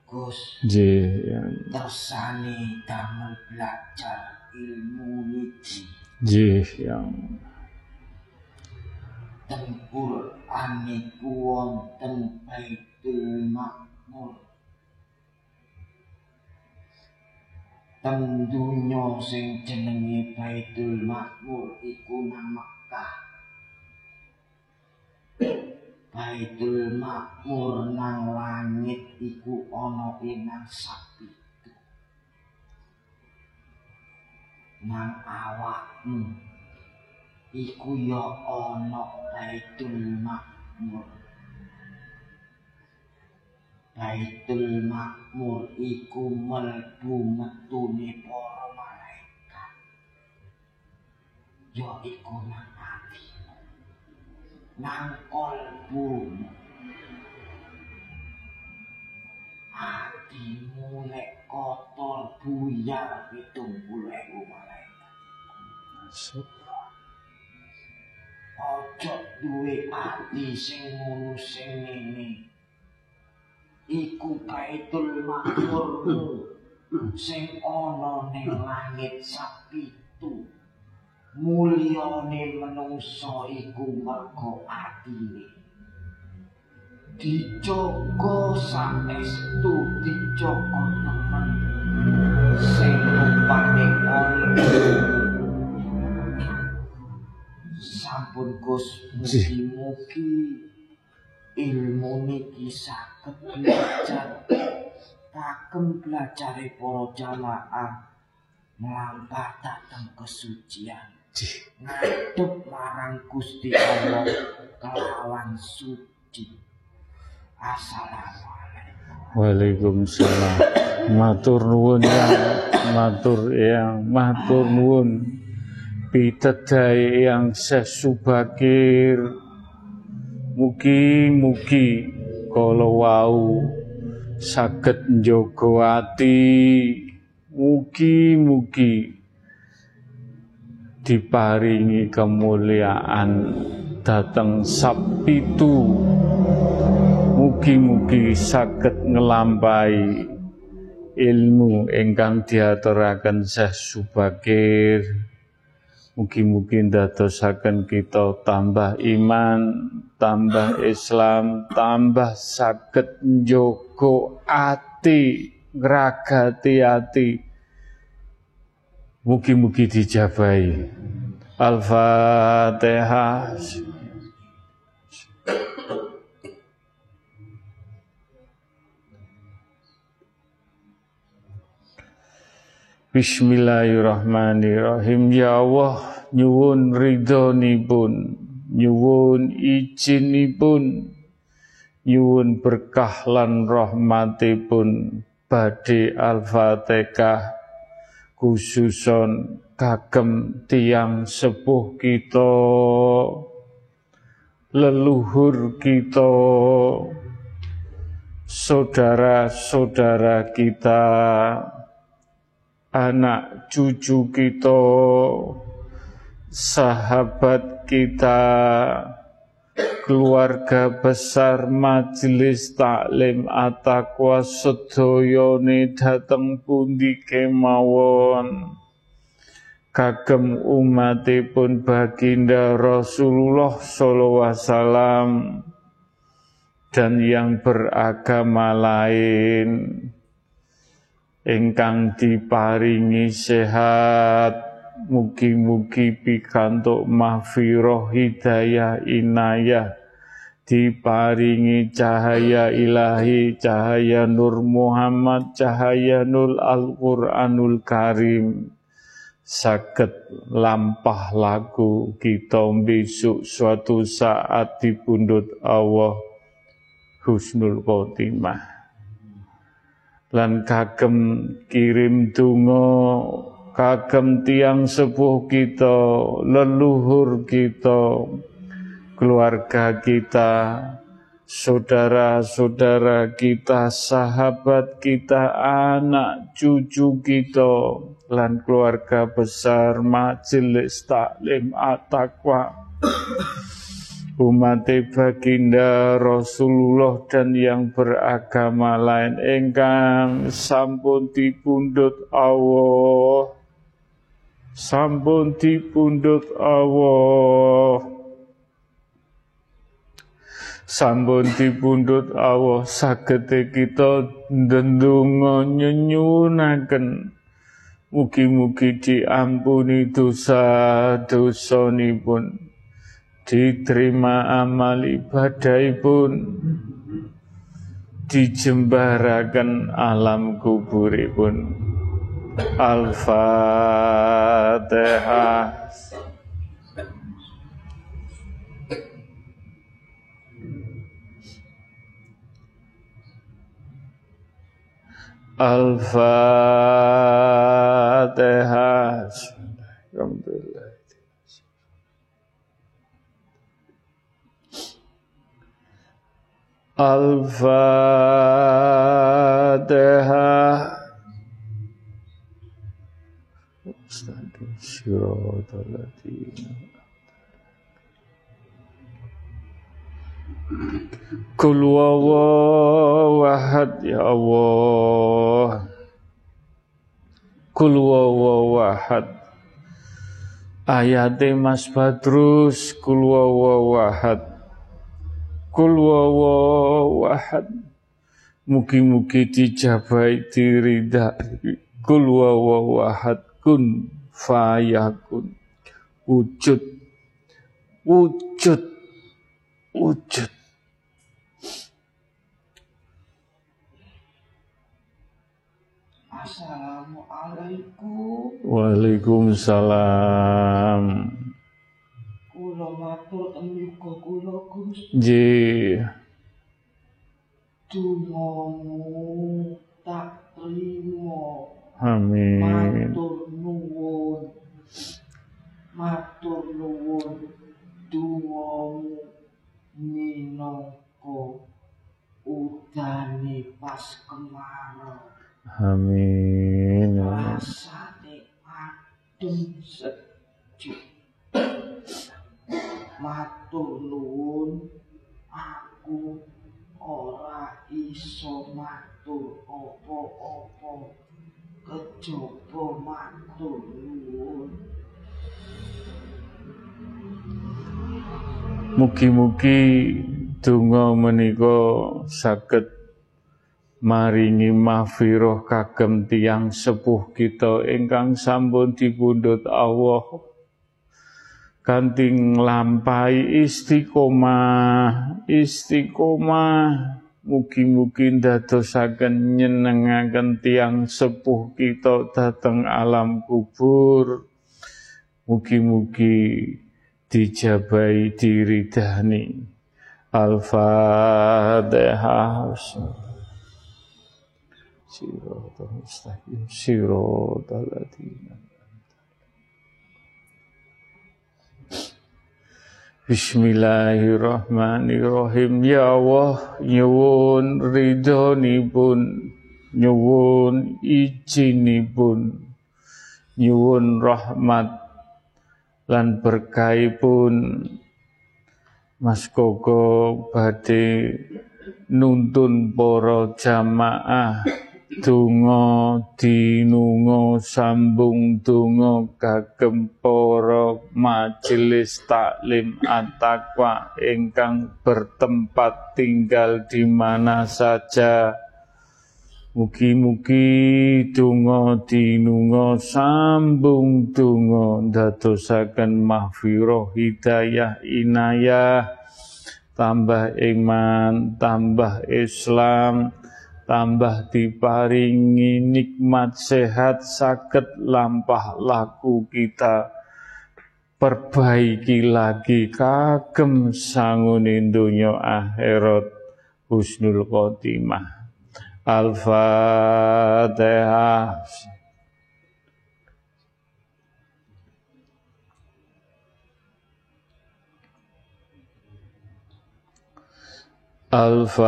Speaker 2: Gus.
Speaker 1: Ji
Speaker 2: tersani damel belajar ilmu niki
Speaker 1: Ji yang
Speaker 2: tempur aniku wonten Baitul Makmur. Teng donya sing jenenge Baitul Makmur. Iku nang Mekah Baitul Makmur nang langit iku ana ing sapi nang awakmu iku ya ana Baitul Makmur. Baitul Makmur iku mlebu metune para malaikat. Ya iku nang atimu. Nang kolbumu. Atimu lek kotor buyar pitung puluh ewu malaikat. Ojo duwe ati sing ngono sing ngene. Iku Baitul Makmurmu sing ana ning langit sapitu. Mulyane menungsa iku mergo atine. Dijogo saestu dijogo temen. Sing rupane ono sampun Gus mugi-mugi ilmu niki saged belajar. Kagem belajare para jamaah mlampah dateng kesucian. Ngadep marang Gusti Allah kelawan suci
Speaker 1: Waalaikumsalam. Matur nuwun yang matur yang matur nuwun. Pitedai yang sesubakir. Mugi-mugi kalau wau saged njogo ati. Mugi-mugi diparingi kemuliaan. Dateng sapitu mugi-mugi saged ngelampai ilmu ingkang diaturaken Syekh Subakir Mugi-mugi ndadosaken kita tambah iman, tambah Islam, tambah saged njogo ati, ngragati ati. Mugi-mugi dijabahi. Al-Fatihah. Bismillahirrahmanirrahim. Ya Allah nyuwun ridhonipun nyuwun izinipun nyuwun berkah lan rahmatipun. Badhe al-fatihah khususon kagem tiang sepuh kita leluhur kita saudara-saudara kita anak cucu kita sahabat kita, keluarga besar majelis taklim atakwa sedoyone dateng pundi kemawon. Kagem umatipun baginda Rasulullah sallallahu wasallam dan yang beragama lain ingkang diparingi sehat mugi-mugi pikantuk mahfirah hidayah inayah. Diparingi cahaya ilahi cahaya nur Muhammad cahaya nur Al-Qur'anul Karim. Sakit lampah lagu kita besok suatu saat dipundut Allah husnul khotimah lan kagem kirim tungo kagem tiang sepuh kita leluhur kita keluarga kita saudara-saudara kita sahabat kita anak cucu kita lan keluarga besar majelis taklim at-taqwa umat baginda Rasulullah dan yang beragama lain engkang sampun dipundhut Allah. Sampun dipundhut Allah. Sampun dipundhut Allah. Sagete kita ndendonga nyenyunaken mugi-mugi diampuni dosa-dosanipun diterima amal ibadah pun dijembarakan alam kubur pun Al-Fatihah. Al-Fatihah Al-Fatihah Kul wahad ya Allah. Kul wahad Ayate Mas Badrus Kul wahad Kul wawahad Mugi-mugi dijabai dirida Kul wawahad kun fayakun. Wujud. Wujud. Wujud.
Speaker 2: Assalamualaikum.
Speaker 1: Waalaikumsalam
Speaker 2: kula matur enyuga kula Gusti Dungomu tak trimo
Speaker 1: Amin.
Speaker 2: Matur nuwun. Matur nuwun. Dungomu minangka udane pas kemarau
Speaker 1: Amin.
Speaker 2: Rasane adem sejuk matur nuwun aku ora iso matur apa-apa. Kejaba matur nuwun.
Speaker 1: Mugi-mugi donga menika saged maringi mahfirah kagem tiang sepuh kita ingkang sampun dipundhut Allah kanthi nglampahi istiqomah istiqomah. Mugi-mugi ndadosaken nyenengaken tiang sepuh kita dateng alam kubur. Mugi-mugi dijabai diridani Al-Fatihah. Siratal mustaqim ladzina Bismillahirrahmanirrahim. Ya Allah nyuwun ridhonipun. Nyuwun izinipun. Nyuwun rahmat lan berkahipun Mas Koko badhe nuntun para jamaah donga dinunga sambung donga kagem para majelis taklim at-taqwa ingkang bertempat tinggal di mana saja. Mugi-mugi donga dinunga sambung donga ndadosaken mahfirah hidayah inayah tambah iman tambah Islam tambah diparingi nikmat sehat sakit lampah laku kita perbaiki lagi kagem sangunin dunya akhirat husnul khotimah Al-Fatihah. Al-Fatihah.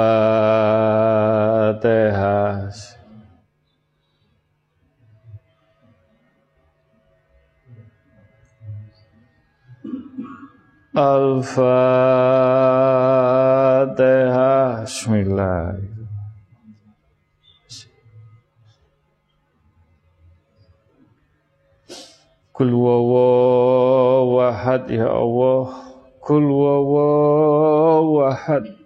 Speaker 1: Al-Fatihah. Bismillahirrahmanirrahim. Kul wawahad ya Allah Kul wawahad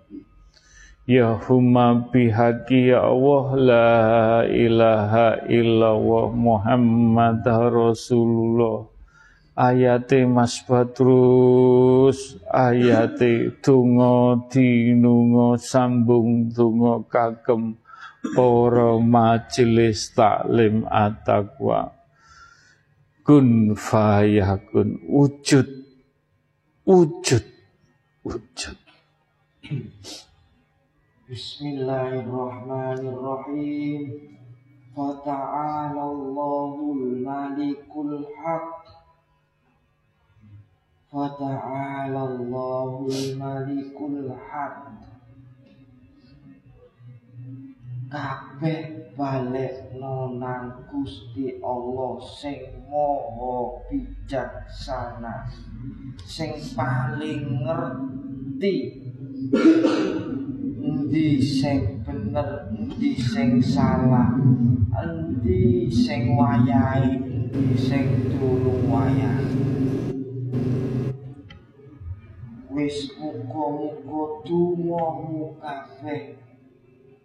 Speaker 1: Ya huma bihaqi ya Allah La ilaha illallah Muhammad Rasulullah. Ayate Mas Badrus Ayate Tungo dinungo sambung tungo kagem Para majelis taklim at-taqwa. Kun fayakun wujud wujud wujud
Speaker 2: Bismillahirrahmanirrahim. Fata'ala Allahul Malikul Haq. Fata'ala Allahul Malikul Haq. Kabeh balik nonang Gusti Allah sing maha bijaksana sing paling ngerti endi sing bener endi sing salah endi sing wayahe endi sing tulung wayahe wis muga-muga dongamu kabeh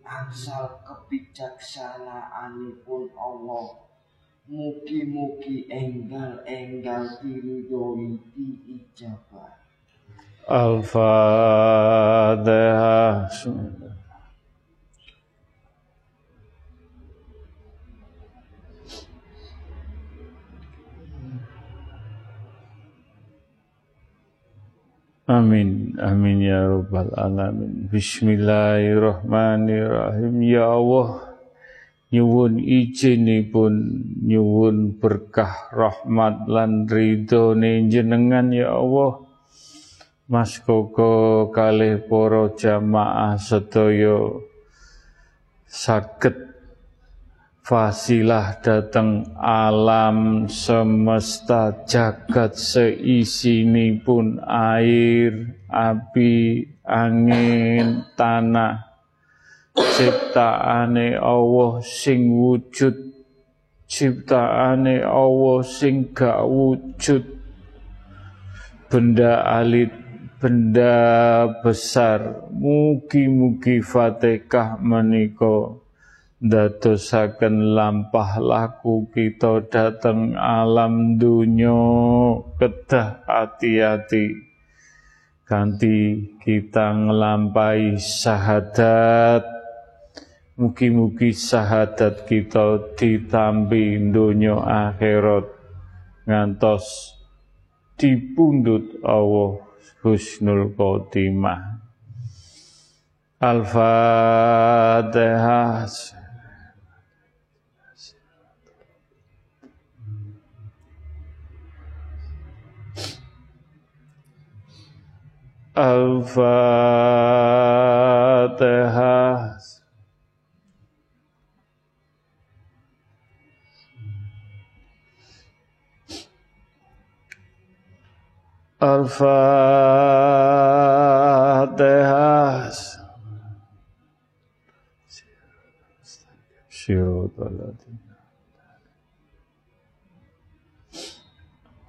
Speaker 2: angsal kebijaksanaanipun Allah. Mugi-mugi enggal-enggal diridhoi diijabah
Speaker 1: Al-Fatihah Amin, amin ya rabbal alamin. Bismillahirrahmanirrahim. Ya Allah, nyuwun izinipun nyuwun berkah rahmat lan ridhone jenengan ya Allah. Mas Koko kalih para jamaah sedaya saged fasilah datang alam semesta jagat seisini pun air, api, angin, tanah ciptaane Allah sing wujud ciptaane Allah sing gak wujud. Benda alit benda besar. Mugi-mugi Fatihah menika dadosaken lampah laku kita dateng alam dunya kedah hati-hati ganti kita ngelampai syahadat. Mugi-mugi syahadat kita ditampi dunya akhirat ngantos dipundut Allah husnul khotimah. Al-Fatihah. Al-Fatihah Al-Fatihah.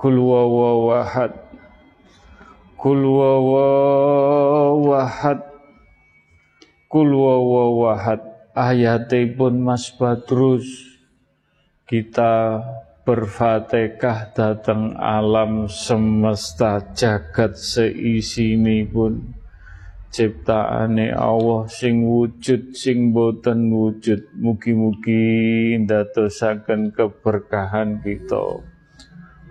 Speaker 1: Kul wawahad Kul wawahad Kul wawahad Ayatipun Mas Badrus. Kita berfatihah datang alam semesta jagat seisini pun ciptaane Allah sing wujud sing boten wujud mugi-mugi ndadosaken keberkahan kita.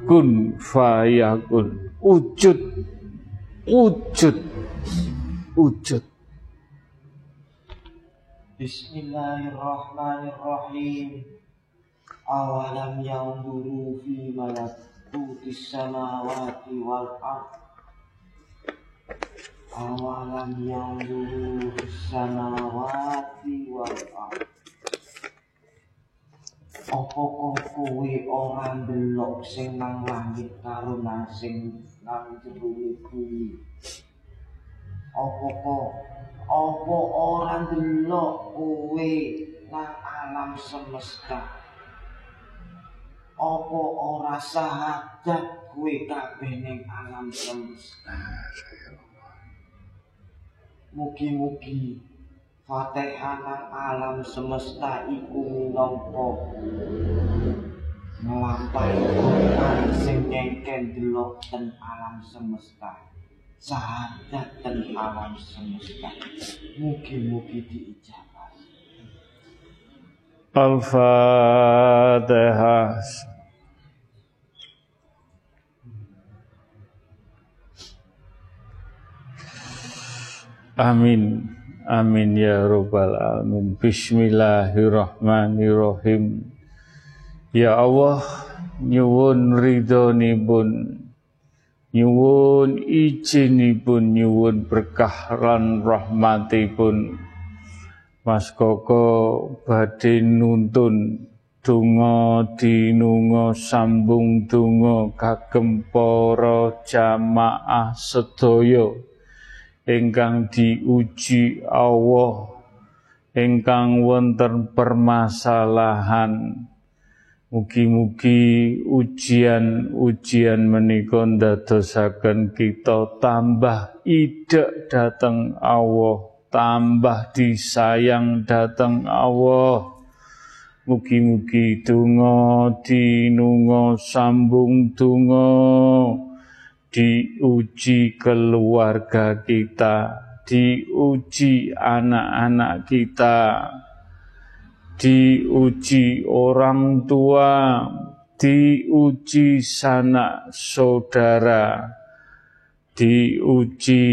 Speaker 1: Kun fayakun wujud wujud wujud.
Speaker 2: Bismillahirrahmanirrahim awalam yanzuru fi malakutis samawati wal ard. Awalam yanzuru fis samawati wal ard. Apa kowe ora ndelok sing nang langit karo nang sing nang jero bumi apa kok apa ora ndelok kowe nang alam semesta apa ora sahadat kuwi kabeh ning alam semesta? Mugi-mugi Fatihah alam semesta iku minangka nglampahi Quran sing ngengken delok ten alam semesta. Sahadat ten alam semesta. Mugi-mugi diijabah.
Speaker 1: Al-Fatihah Amin. Amin ya Rabbal Alamin. Bismillahirrahmanirrahim. Ya Allah, nyuwun ridhonipun, nyuwun izinipun, nyuwun berkah lan rahmatipun. Mas Koko badhe nuntun donga dinunga sambung donga kagem para jamaah sedaya ingkang diuji Allah ingkang wonten permasalahan Mugi-mugi ujian-ujian menika ndadosaken kita tambah ide dateng Allah, tambah disayang dateng Allah. Mugi-mugi donga dinunga sambung donga diuji keluarga kita, diuji anak-anak kita, diuji orang tua, diuji sanak saudara, diuji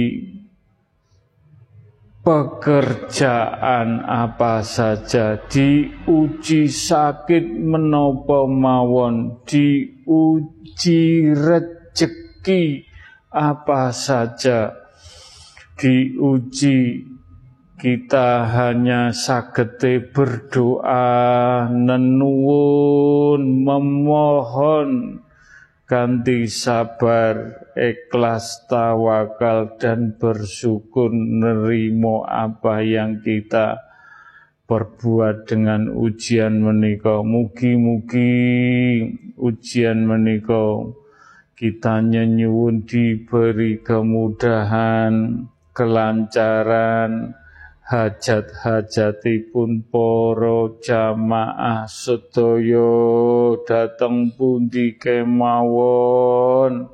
Speaker 1: pekerjaan apa saja, diuji sakit menopo mawon, diuji rezeki rezeki apa saja diuji kita hanya sagete berdoa. Nenuwun memohon ganti sabar ikhlas tawakal dan bersyukur nerimo apa yang kita berbuat dengan ujian menikah mugi-mugi ujian menikah kita nyuwun diberi kemudahan, kelancaran, hajat-hajatipun poro jamaah sedaya. Dateng pundi kemawon?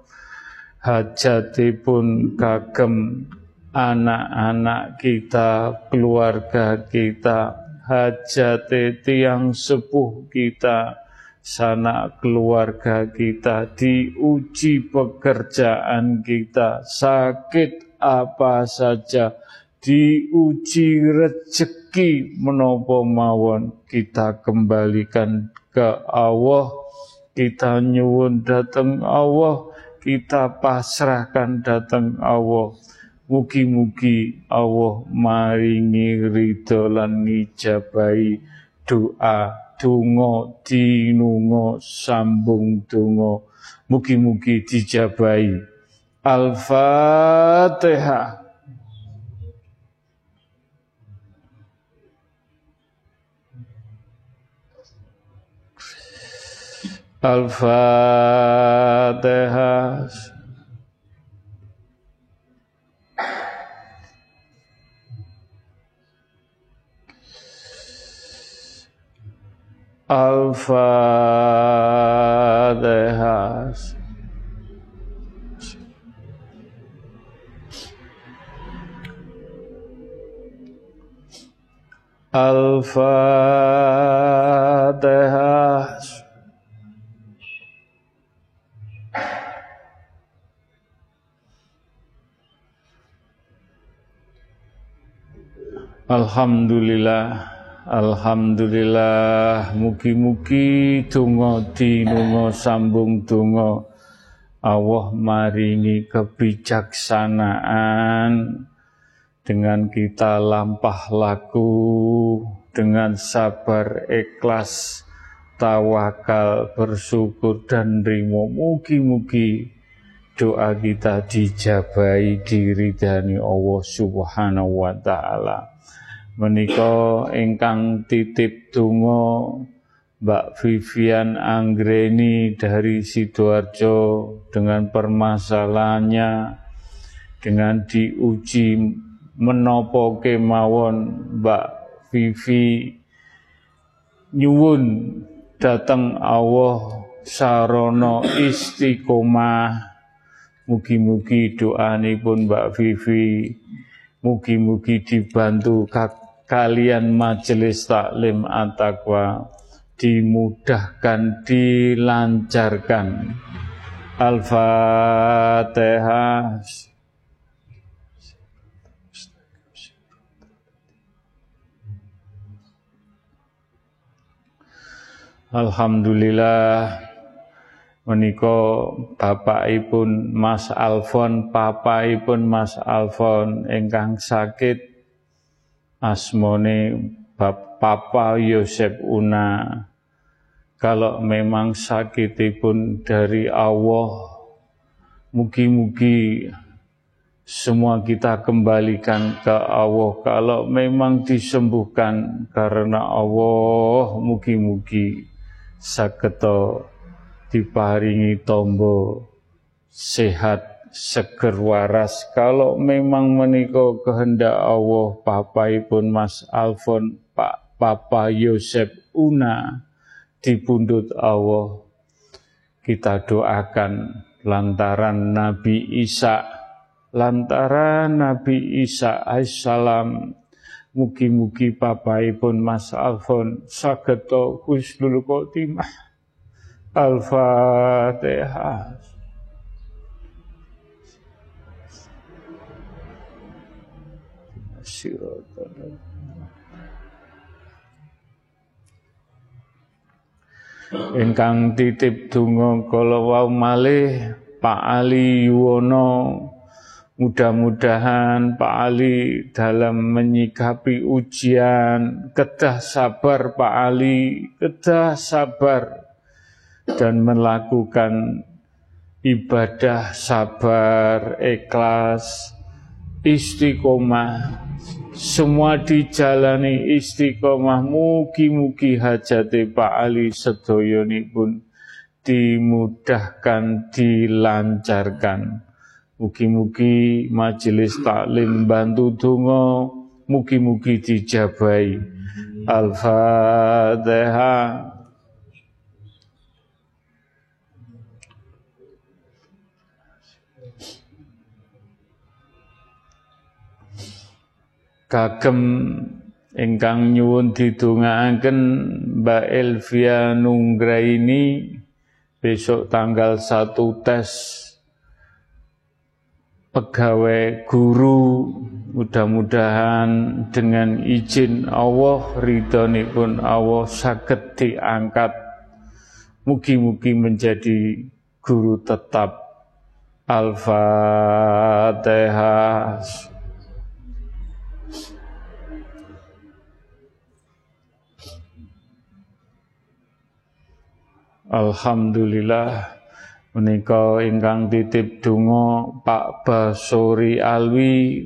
Speaker 1: Hajatipun kagem anak-anak kita, keluarga kita, hajat tiang sepuh kita, sanak keluarga kita, diuji pekerjaan kita, sakit apa saja, diuji rezeki menopo mawon, kita kembalikan ke Allah, kita nyuwun datang Allah, kita pasrahkan datang Allah. Mugi-mugi Allah maringi ridho lan ngijabahi doa donga dinunga sambung donga mugi-mugi dijabahi Al-Fatihah. Al-Fatihah. Al-Fatihah. Alhamdulillah Alhamdulillah mugi-mugi donga dinunga sambung donga. Allah maringi kebijaksanaan dengan kita lampah laku dengan sabar ikhlas tawakal bersyukur dan rimo mugi-mugi doa kita dijabai diridani Allah Subhanahu wa taala menika ingkang titip donga Mbak Vivian Anggreni dari Sidoarjo dengan permasalahannya dengan diuji menopo kemawon Mbak Vivi nyuwun datang Allah sarono istiqomah. Mugi-mugi doanipun Mbak Vivi mugi-mugi dibantu kalian majelis taklim at-taqwa dimudahkan, dilancarkan. Al-Fatihah. Alhamdulillah menika bapakipun Mas Alfon, papahipun Mas Alfon ingkang sakit asmone Papa Yosef Una. Kalau memang sakitipun dari Allah mugi-mugi semua kita kembalikan ke Allah. Kalau memang disembuhkan karena Allah mugi-mugi saketo diparingi tombo sehat seger waras. Kalau memang menika kehendak Allah papahipun Mas Alfon Pak Papa Yosef Una dipundut Allah. Kita doakan lantaran Nabi Isa lantaran Nabi Isa alaihissalam. Mugi-mugi papahipun Mas Alfon sageto husnul khotimah. Al-Fatihah ingkang titip donga kala wau malih Pak Ali Yuwono. Mudah-mudahan Pak Ali dalam menyikapi ujian kedah sabar Pak Ali kedah sabar. Dan melakukan ibadah sabar ikhlas istiqomah semua dijalani istiqomah. Mugi-mugi hajate Pak Ali pun dimudahkan dilancarkan. Mugi-mugi majelis taklim bantu donga mugi-mugi dijabai Al-Fatihah kagem ingkang nyuwun didongaaken Mbak Elvia Nunggraini besok tanggal satu tes pegawai guru. Mudah-mudahan dengan izin Allah pun Allah saged diangkat. Mugi-mugi menjadi guru tetap. Al-Fatihah Alhamdulillah Menika ingkang titip donga Pak Basori Alwi.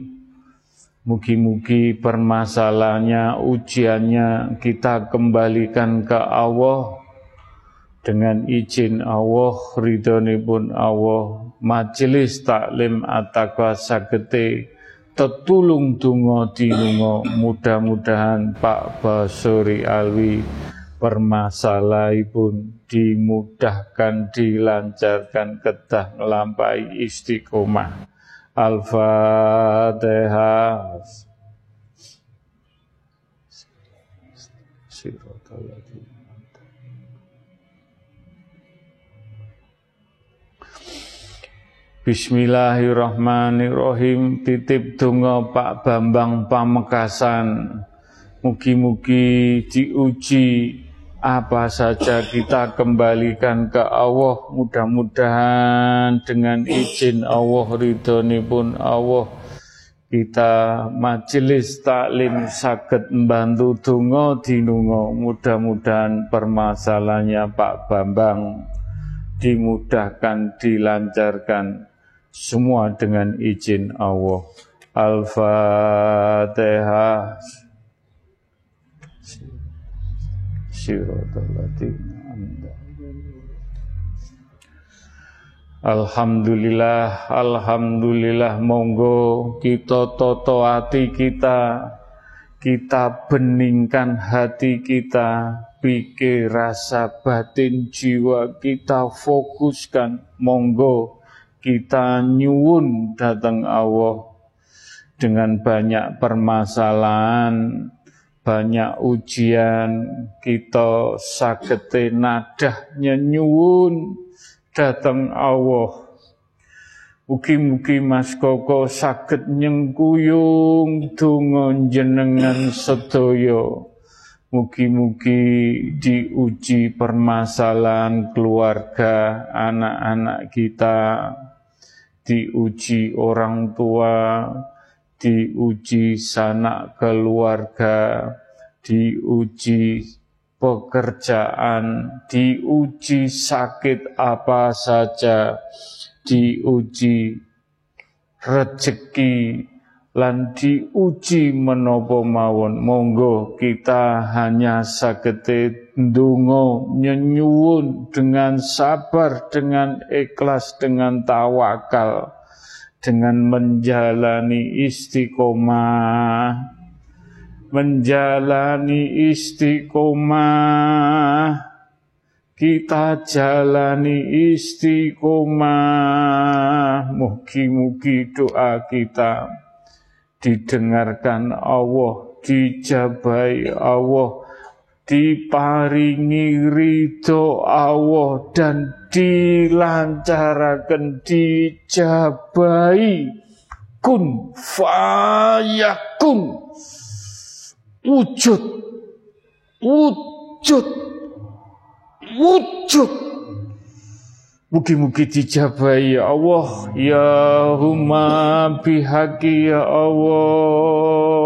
Speaker 1: Mugi-mugi permasalahannya, ujiannya kita kembalikan ke Allah. Dengan izin Allah, ridhonipun Allah, majelis taklim atakwa sagete tetulung dungo dinungo mudah-mudahan Pak Basuri Alwi permasalahanipun dimudahkan, dilancarkan, kedah ngelampai istiqomah. Al-Fatihah. Bismillahirrahmanirrahim Titip donga Pak Bambang Pamekasan Mugi-mugi diuji apa saja kita kembalikan ke Allah mudah-mudahan dengan izin Allah ridhoni pun Allah kita majelis taklim sakit membantu dungo dinungo mudah-mudahan permasalahannya Pak Bambang dimudahkan dilancarkan semua dengan izin Allah. Al-Fatihah Alhamdulillah, Alhamdulillah monggo kita toto hati kita, kita beningkan hati kita, pikir rasa batin jiwa kita fokuskan, monggo kita nyuwun datang Allah dengan banyak permasalahan, banyak ujian kita sagete nadah nyuwun datang Allah Mugi-mugi Mas Koko saged nyengkuyung donga jenengan sedaya. Mugi-mugi diuji permasalahan keluarga anak-anak kita, diuji orang tua, diuji sanak keluarga, diuji pekerjaan, diuji sakit apa saja, diuji rezeki, lan diuji menopo mawon. Monggo kita hanya sagete ndonga nyenyuwun dengan sabar dengan ikhlas dengan tawakal dengan menjalani istiqomah. Menjalani istiqomah. Kita jalani istiqomah. Mugi-mugi doa kita didengarkan Allah dijabai Allah diparingi ridho Allah dan dilancarkan dijabai kun fayakun. Wujud. Wujud. Wujud. Mugi-mugi dijabai ya Allah. Ya huma bihaqi ya Allah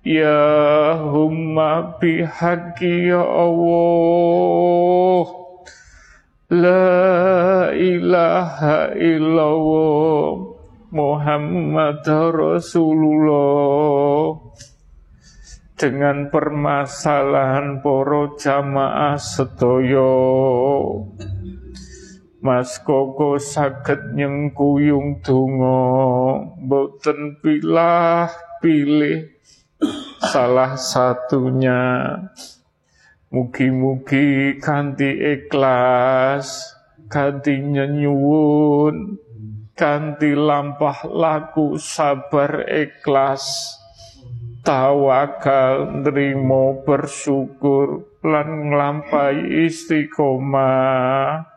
Speaker 1: Ya humma bihaqi ya Allah. La ilaha illallah Muhammad Rasulullah. Dengan permasalahan poro jamaah sedoyo Mas Koko saged nyengkuyung donga. Boten pilah pilih salah satunya mugi-mugi kanti ikhlas kanti nyenyuwun kanti lampah laku sabar ikhlas tawakal nerimo bersyukur lan nglampahi istiqomah.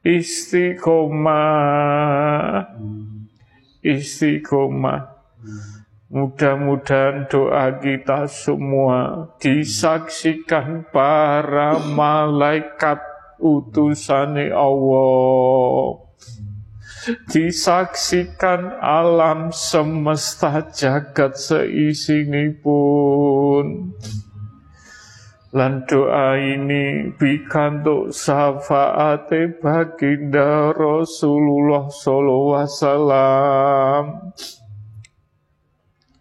Speaker 1: Istiqomah. Istiqomah Mudah-mudahan doa kita semua disaksikan para malaikat utusane Allah. Disaksikan alam semesta jagat seisinipun. Lan doa ini bikantuk syafaate baginda Rasulullah sallallahu alaihi wasallam.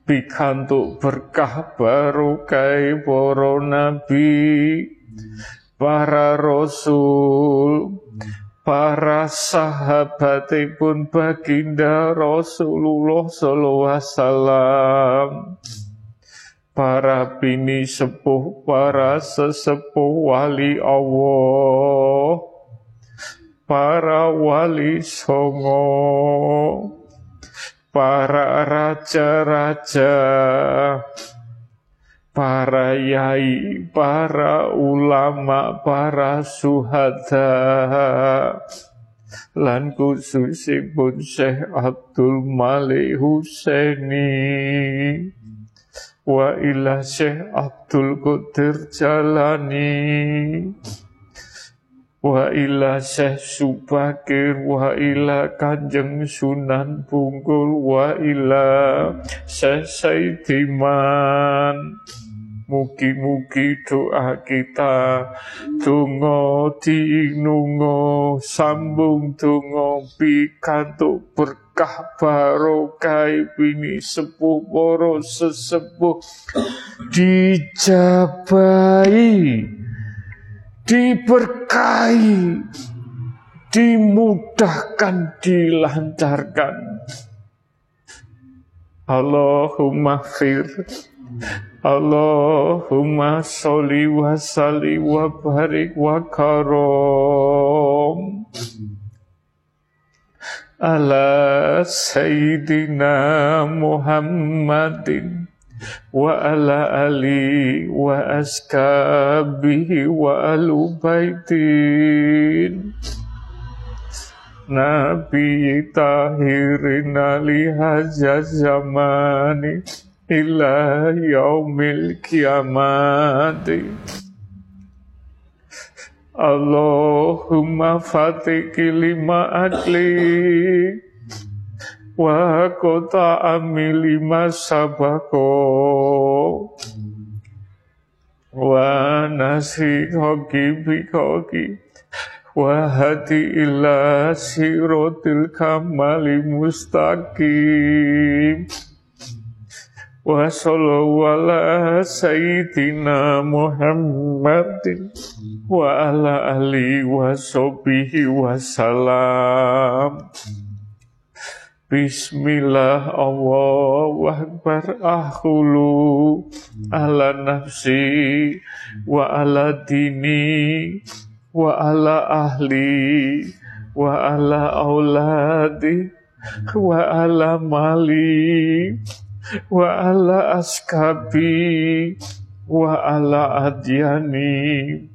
Speaker 1: Bikantuk berkah barokah para nabi, para rasul, para sahabatipun baginda Rasulullah sallallahu wasallam. Para bini sepuh, para sesepuh wali Allah, para wali songo, para raja-raja, para yai, para ulama, para suhada, lan khususipun Syekh Abdul Malik Husaini. Wa ila Syekh Abdul Qadir Jalani wa ila Syekh Subakir wa ila Kanjeng Sunan Bungkul wa ila Syekh Saidiman. Mugi-mugi doa kita Tungo dinungo Sambung tungo Pikantuk berkah barokai Bini sepuh poro sesepuh. Dijabai Diberkahi Dimudahkan Dilancarkan. Allahumma khir Allahumma sholli wa salli wa barik wa karom. Ala sayyidina Muhammadin wa ala ali wa askabihi wa baitin Nabi tahirin ali zamani ila yaumil kiamati. Allahumma fatiki lima adli wa kota amilima sabako wa nasi hoki bikoki. Wa hati ila sirotil kamali mustaqim wa sallallahu ala sayyidina Muhammadin. Wa ala ali wa sobihi wa salam Bismillah Allahu Akbar ahulu ala nafsi wa ala dini wa ala ahli wa ala auladi wa ala mali wa ala askabi wa ala adyani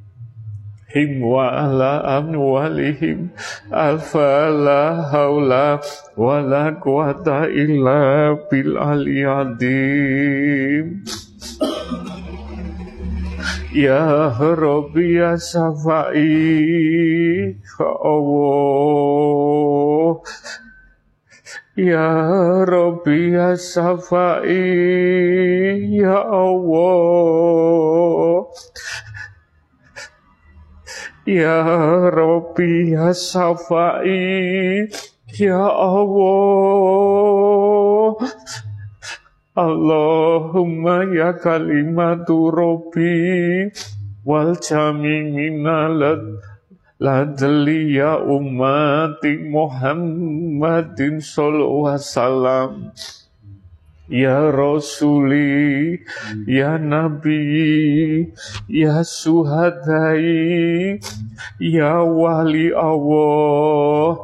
Speaker 1: him wa ala amwalihim. Alfa la haula wa la quwata illa bil aliyadim Ya Rabbi ya Safai Ya Allah. Ya Rabbi ya Safai Ya Allah Ya Rabbi ya Safai Ya Allah. Allahumma ya kalimatu Rabbi wal jami minalad ladli ya ummati Muhammadin sallallahu alaihi wasallam Ya Rasuli, Ya Nabi, Ya Suhadai, Ya Wali Allah,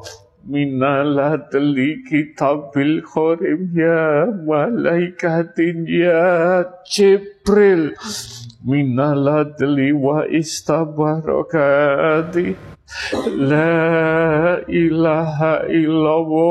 Speaker 1: minaladli kitabil khorim ya malaikatin ya Jibril minaladli wa istabarakati La ilaha illallah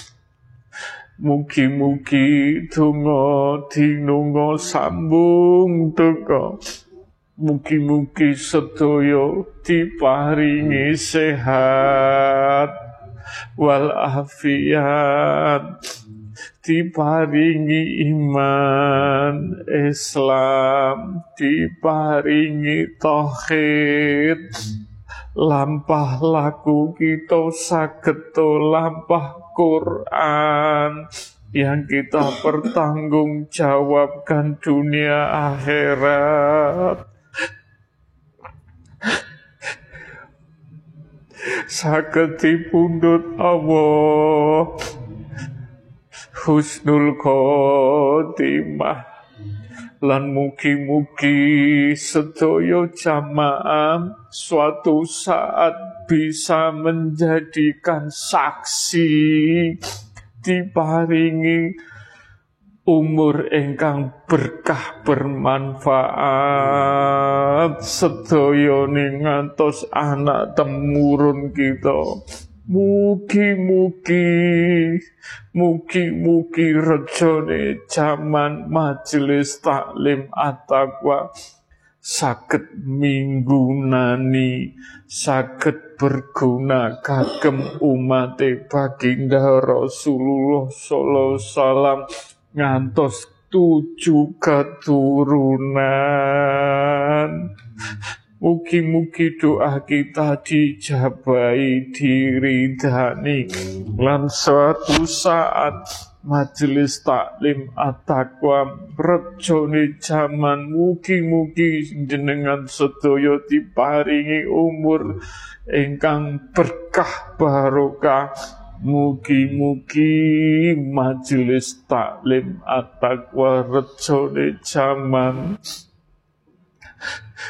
Speaker 1: Mugi-mugi donga dinunga sambung teka Mugi-mugi sedaya diparingi sehat wal afiat diparingi iman Islam. Diparingi tauhid. Lampah laku kita saged lampah Quran yang kita pertanggungjawabkan dunia akhirat. Saged dipundhut Allah. Husnul khotimah. Lan mugi-mugi sedaya jamaah suatu saat bisa menjadikan saksi diparingi umur ingkang berkah bermanfaat. Sedaya ngantos anak temurun kita Mugi-mugi, mugi-mugi rejone zaman majelis taklim at-taqwa saged minggunani saged berguna kagem umat baginda Rasulullah sallallahu wasallam. Ngantos tujuh keturunan. Mugi-mugi doa kita dijabai diridani lan suatu saat majelis taklim at-taqwa jaman mugi-mugi jenengan sedaya diparingi umur ingkang berkah barokah. Mugi-mugi majelis taklim at-taqwa rejone jaman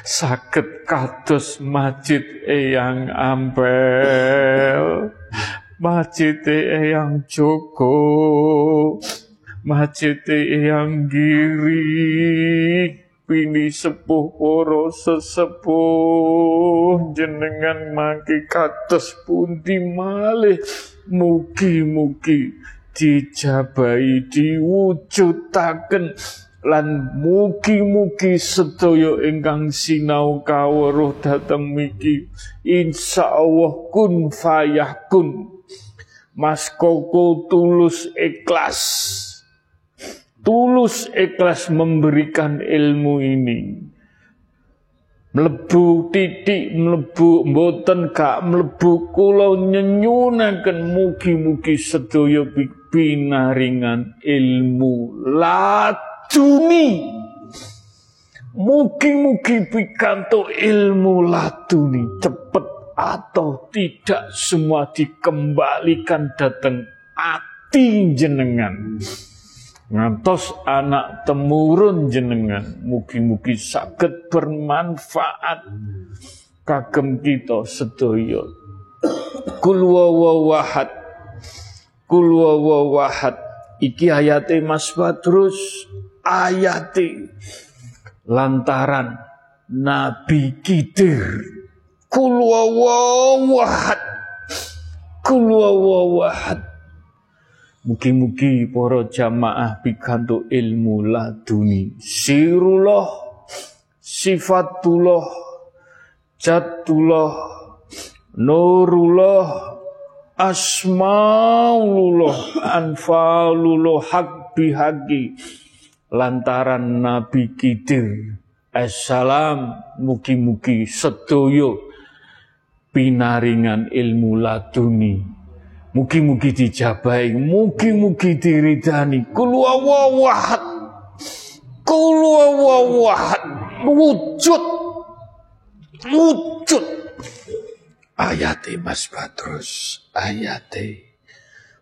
Speaker 1: sakit kados masjid Eyang Ampel, masjid Eyang Joko, masjid Eyang Giri, pini sepuh poro sesepuh. Jenengan mangki kados pundi malih. Mugi-mugi dijabai diwujudaken. Lan mugi-mugi sedaya ingkang sinau kawruh dhateng miki. Insyaallah kun fayakun Mas Koko tulus ikhlas. Tulus ikhlas memberikan ilmu ini. Mlebu titik mlebu mboten gak mlebu kula nyenyunaken mugi-mugi sedaya pinaringan ilmu. Laduni. Mugi-mugi pikanto ilmu laduni cepet atau tidak semua dikembalikan datang ati jenengan. Ngantos anak temurun jenengan mugi-mugi sakit bermanfaat. Kagem kita sedaya. Kul wawahad Kul wawahad Iki ayate Mas Badrus. Ayati lantaran Nabi Kidir kulwawawahad kulwawawahad Mugi-mugi para jamaah pikantuk ilmu laduni. Sirullah sifatullah jatullah nurullah asmaulullah anfalullah hak bihaqi. Lantaran Nabi Kidir Assalam mugi-mugi sedoyo pinaringan ilmu laduni Mugi-mugi dijabai, mugi-mugi diridani. Kul wawahad. Kul wawahad. Wujud. Wujud. Ayate Mas Batrus, ayate.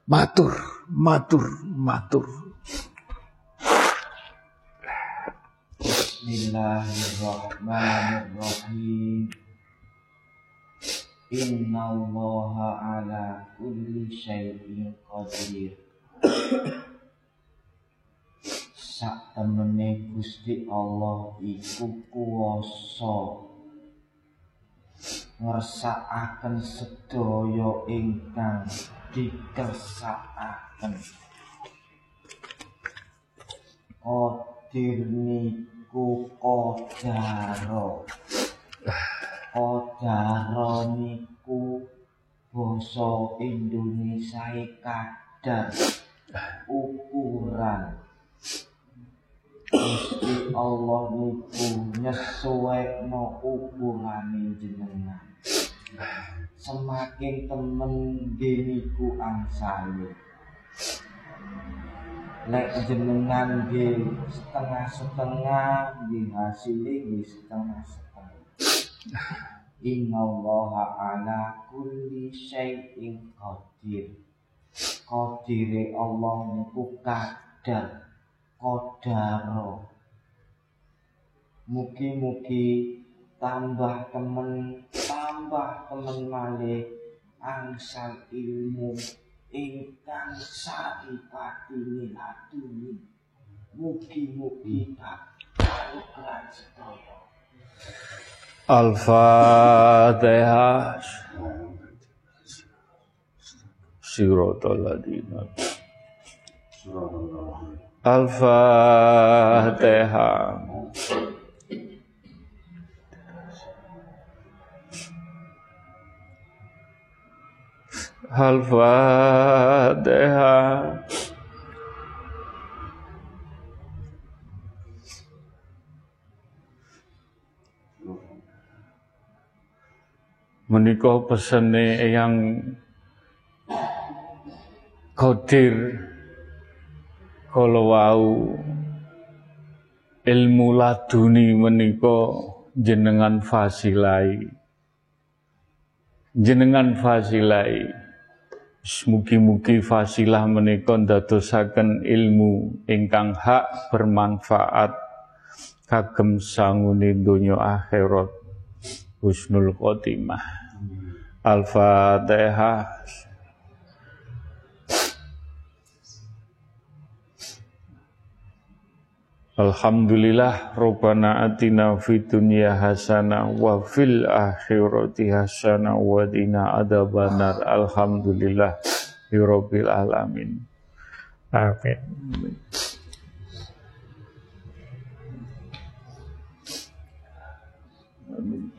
Speaker 1: Matur, matur, matur.
Speaker 2: Bismillahirrahmanirrahim. Inna allaha ala kulli syai'in qadir. Sak temene Gusti Allah iku kuwasa ngersakaken sedaya ingkang dikersakaken. Qadir niku qadaro Kodaro niku basa Indonesia kadar ukuran. Gusti Allah niku nyesuwekno ukurane jenengan. Semakin temen niku angsale lek jenengan nggih setengah-setengah nggih hasile nggih setengah-setengah Innallaha ala kulli syai'in qadir. Qadire Allah niku kadar qadaro. Mugi-mugi tambah temen tambah temen malih angsal ilmu ingkang saripatine atuni. Mugi-mugi tak kalugrahan sedaya.
Speaker 1: Al-Fatihah. Siratal ladina. Al-Fatihah. Al-Fatihah. Menika pesene yang kodir kalau wau ilmu laduni menika jenengan fasilai jenengan fasilai Mugi-mugi fasilah menika ndadosaken ilmu ingkang hak bermanfaat kagem sangune donya akhirat husnul khotimah. Al-Fatihah. Alhamdulillah Rabbana atina fid dunya hasanah wa fil akhirati hasanah wa dina adzabannar. Alhamdulillah rabbil alamin. Amin. Amin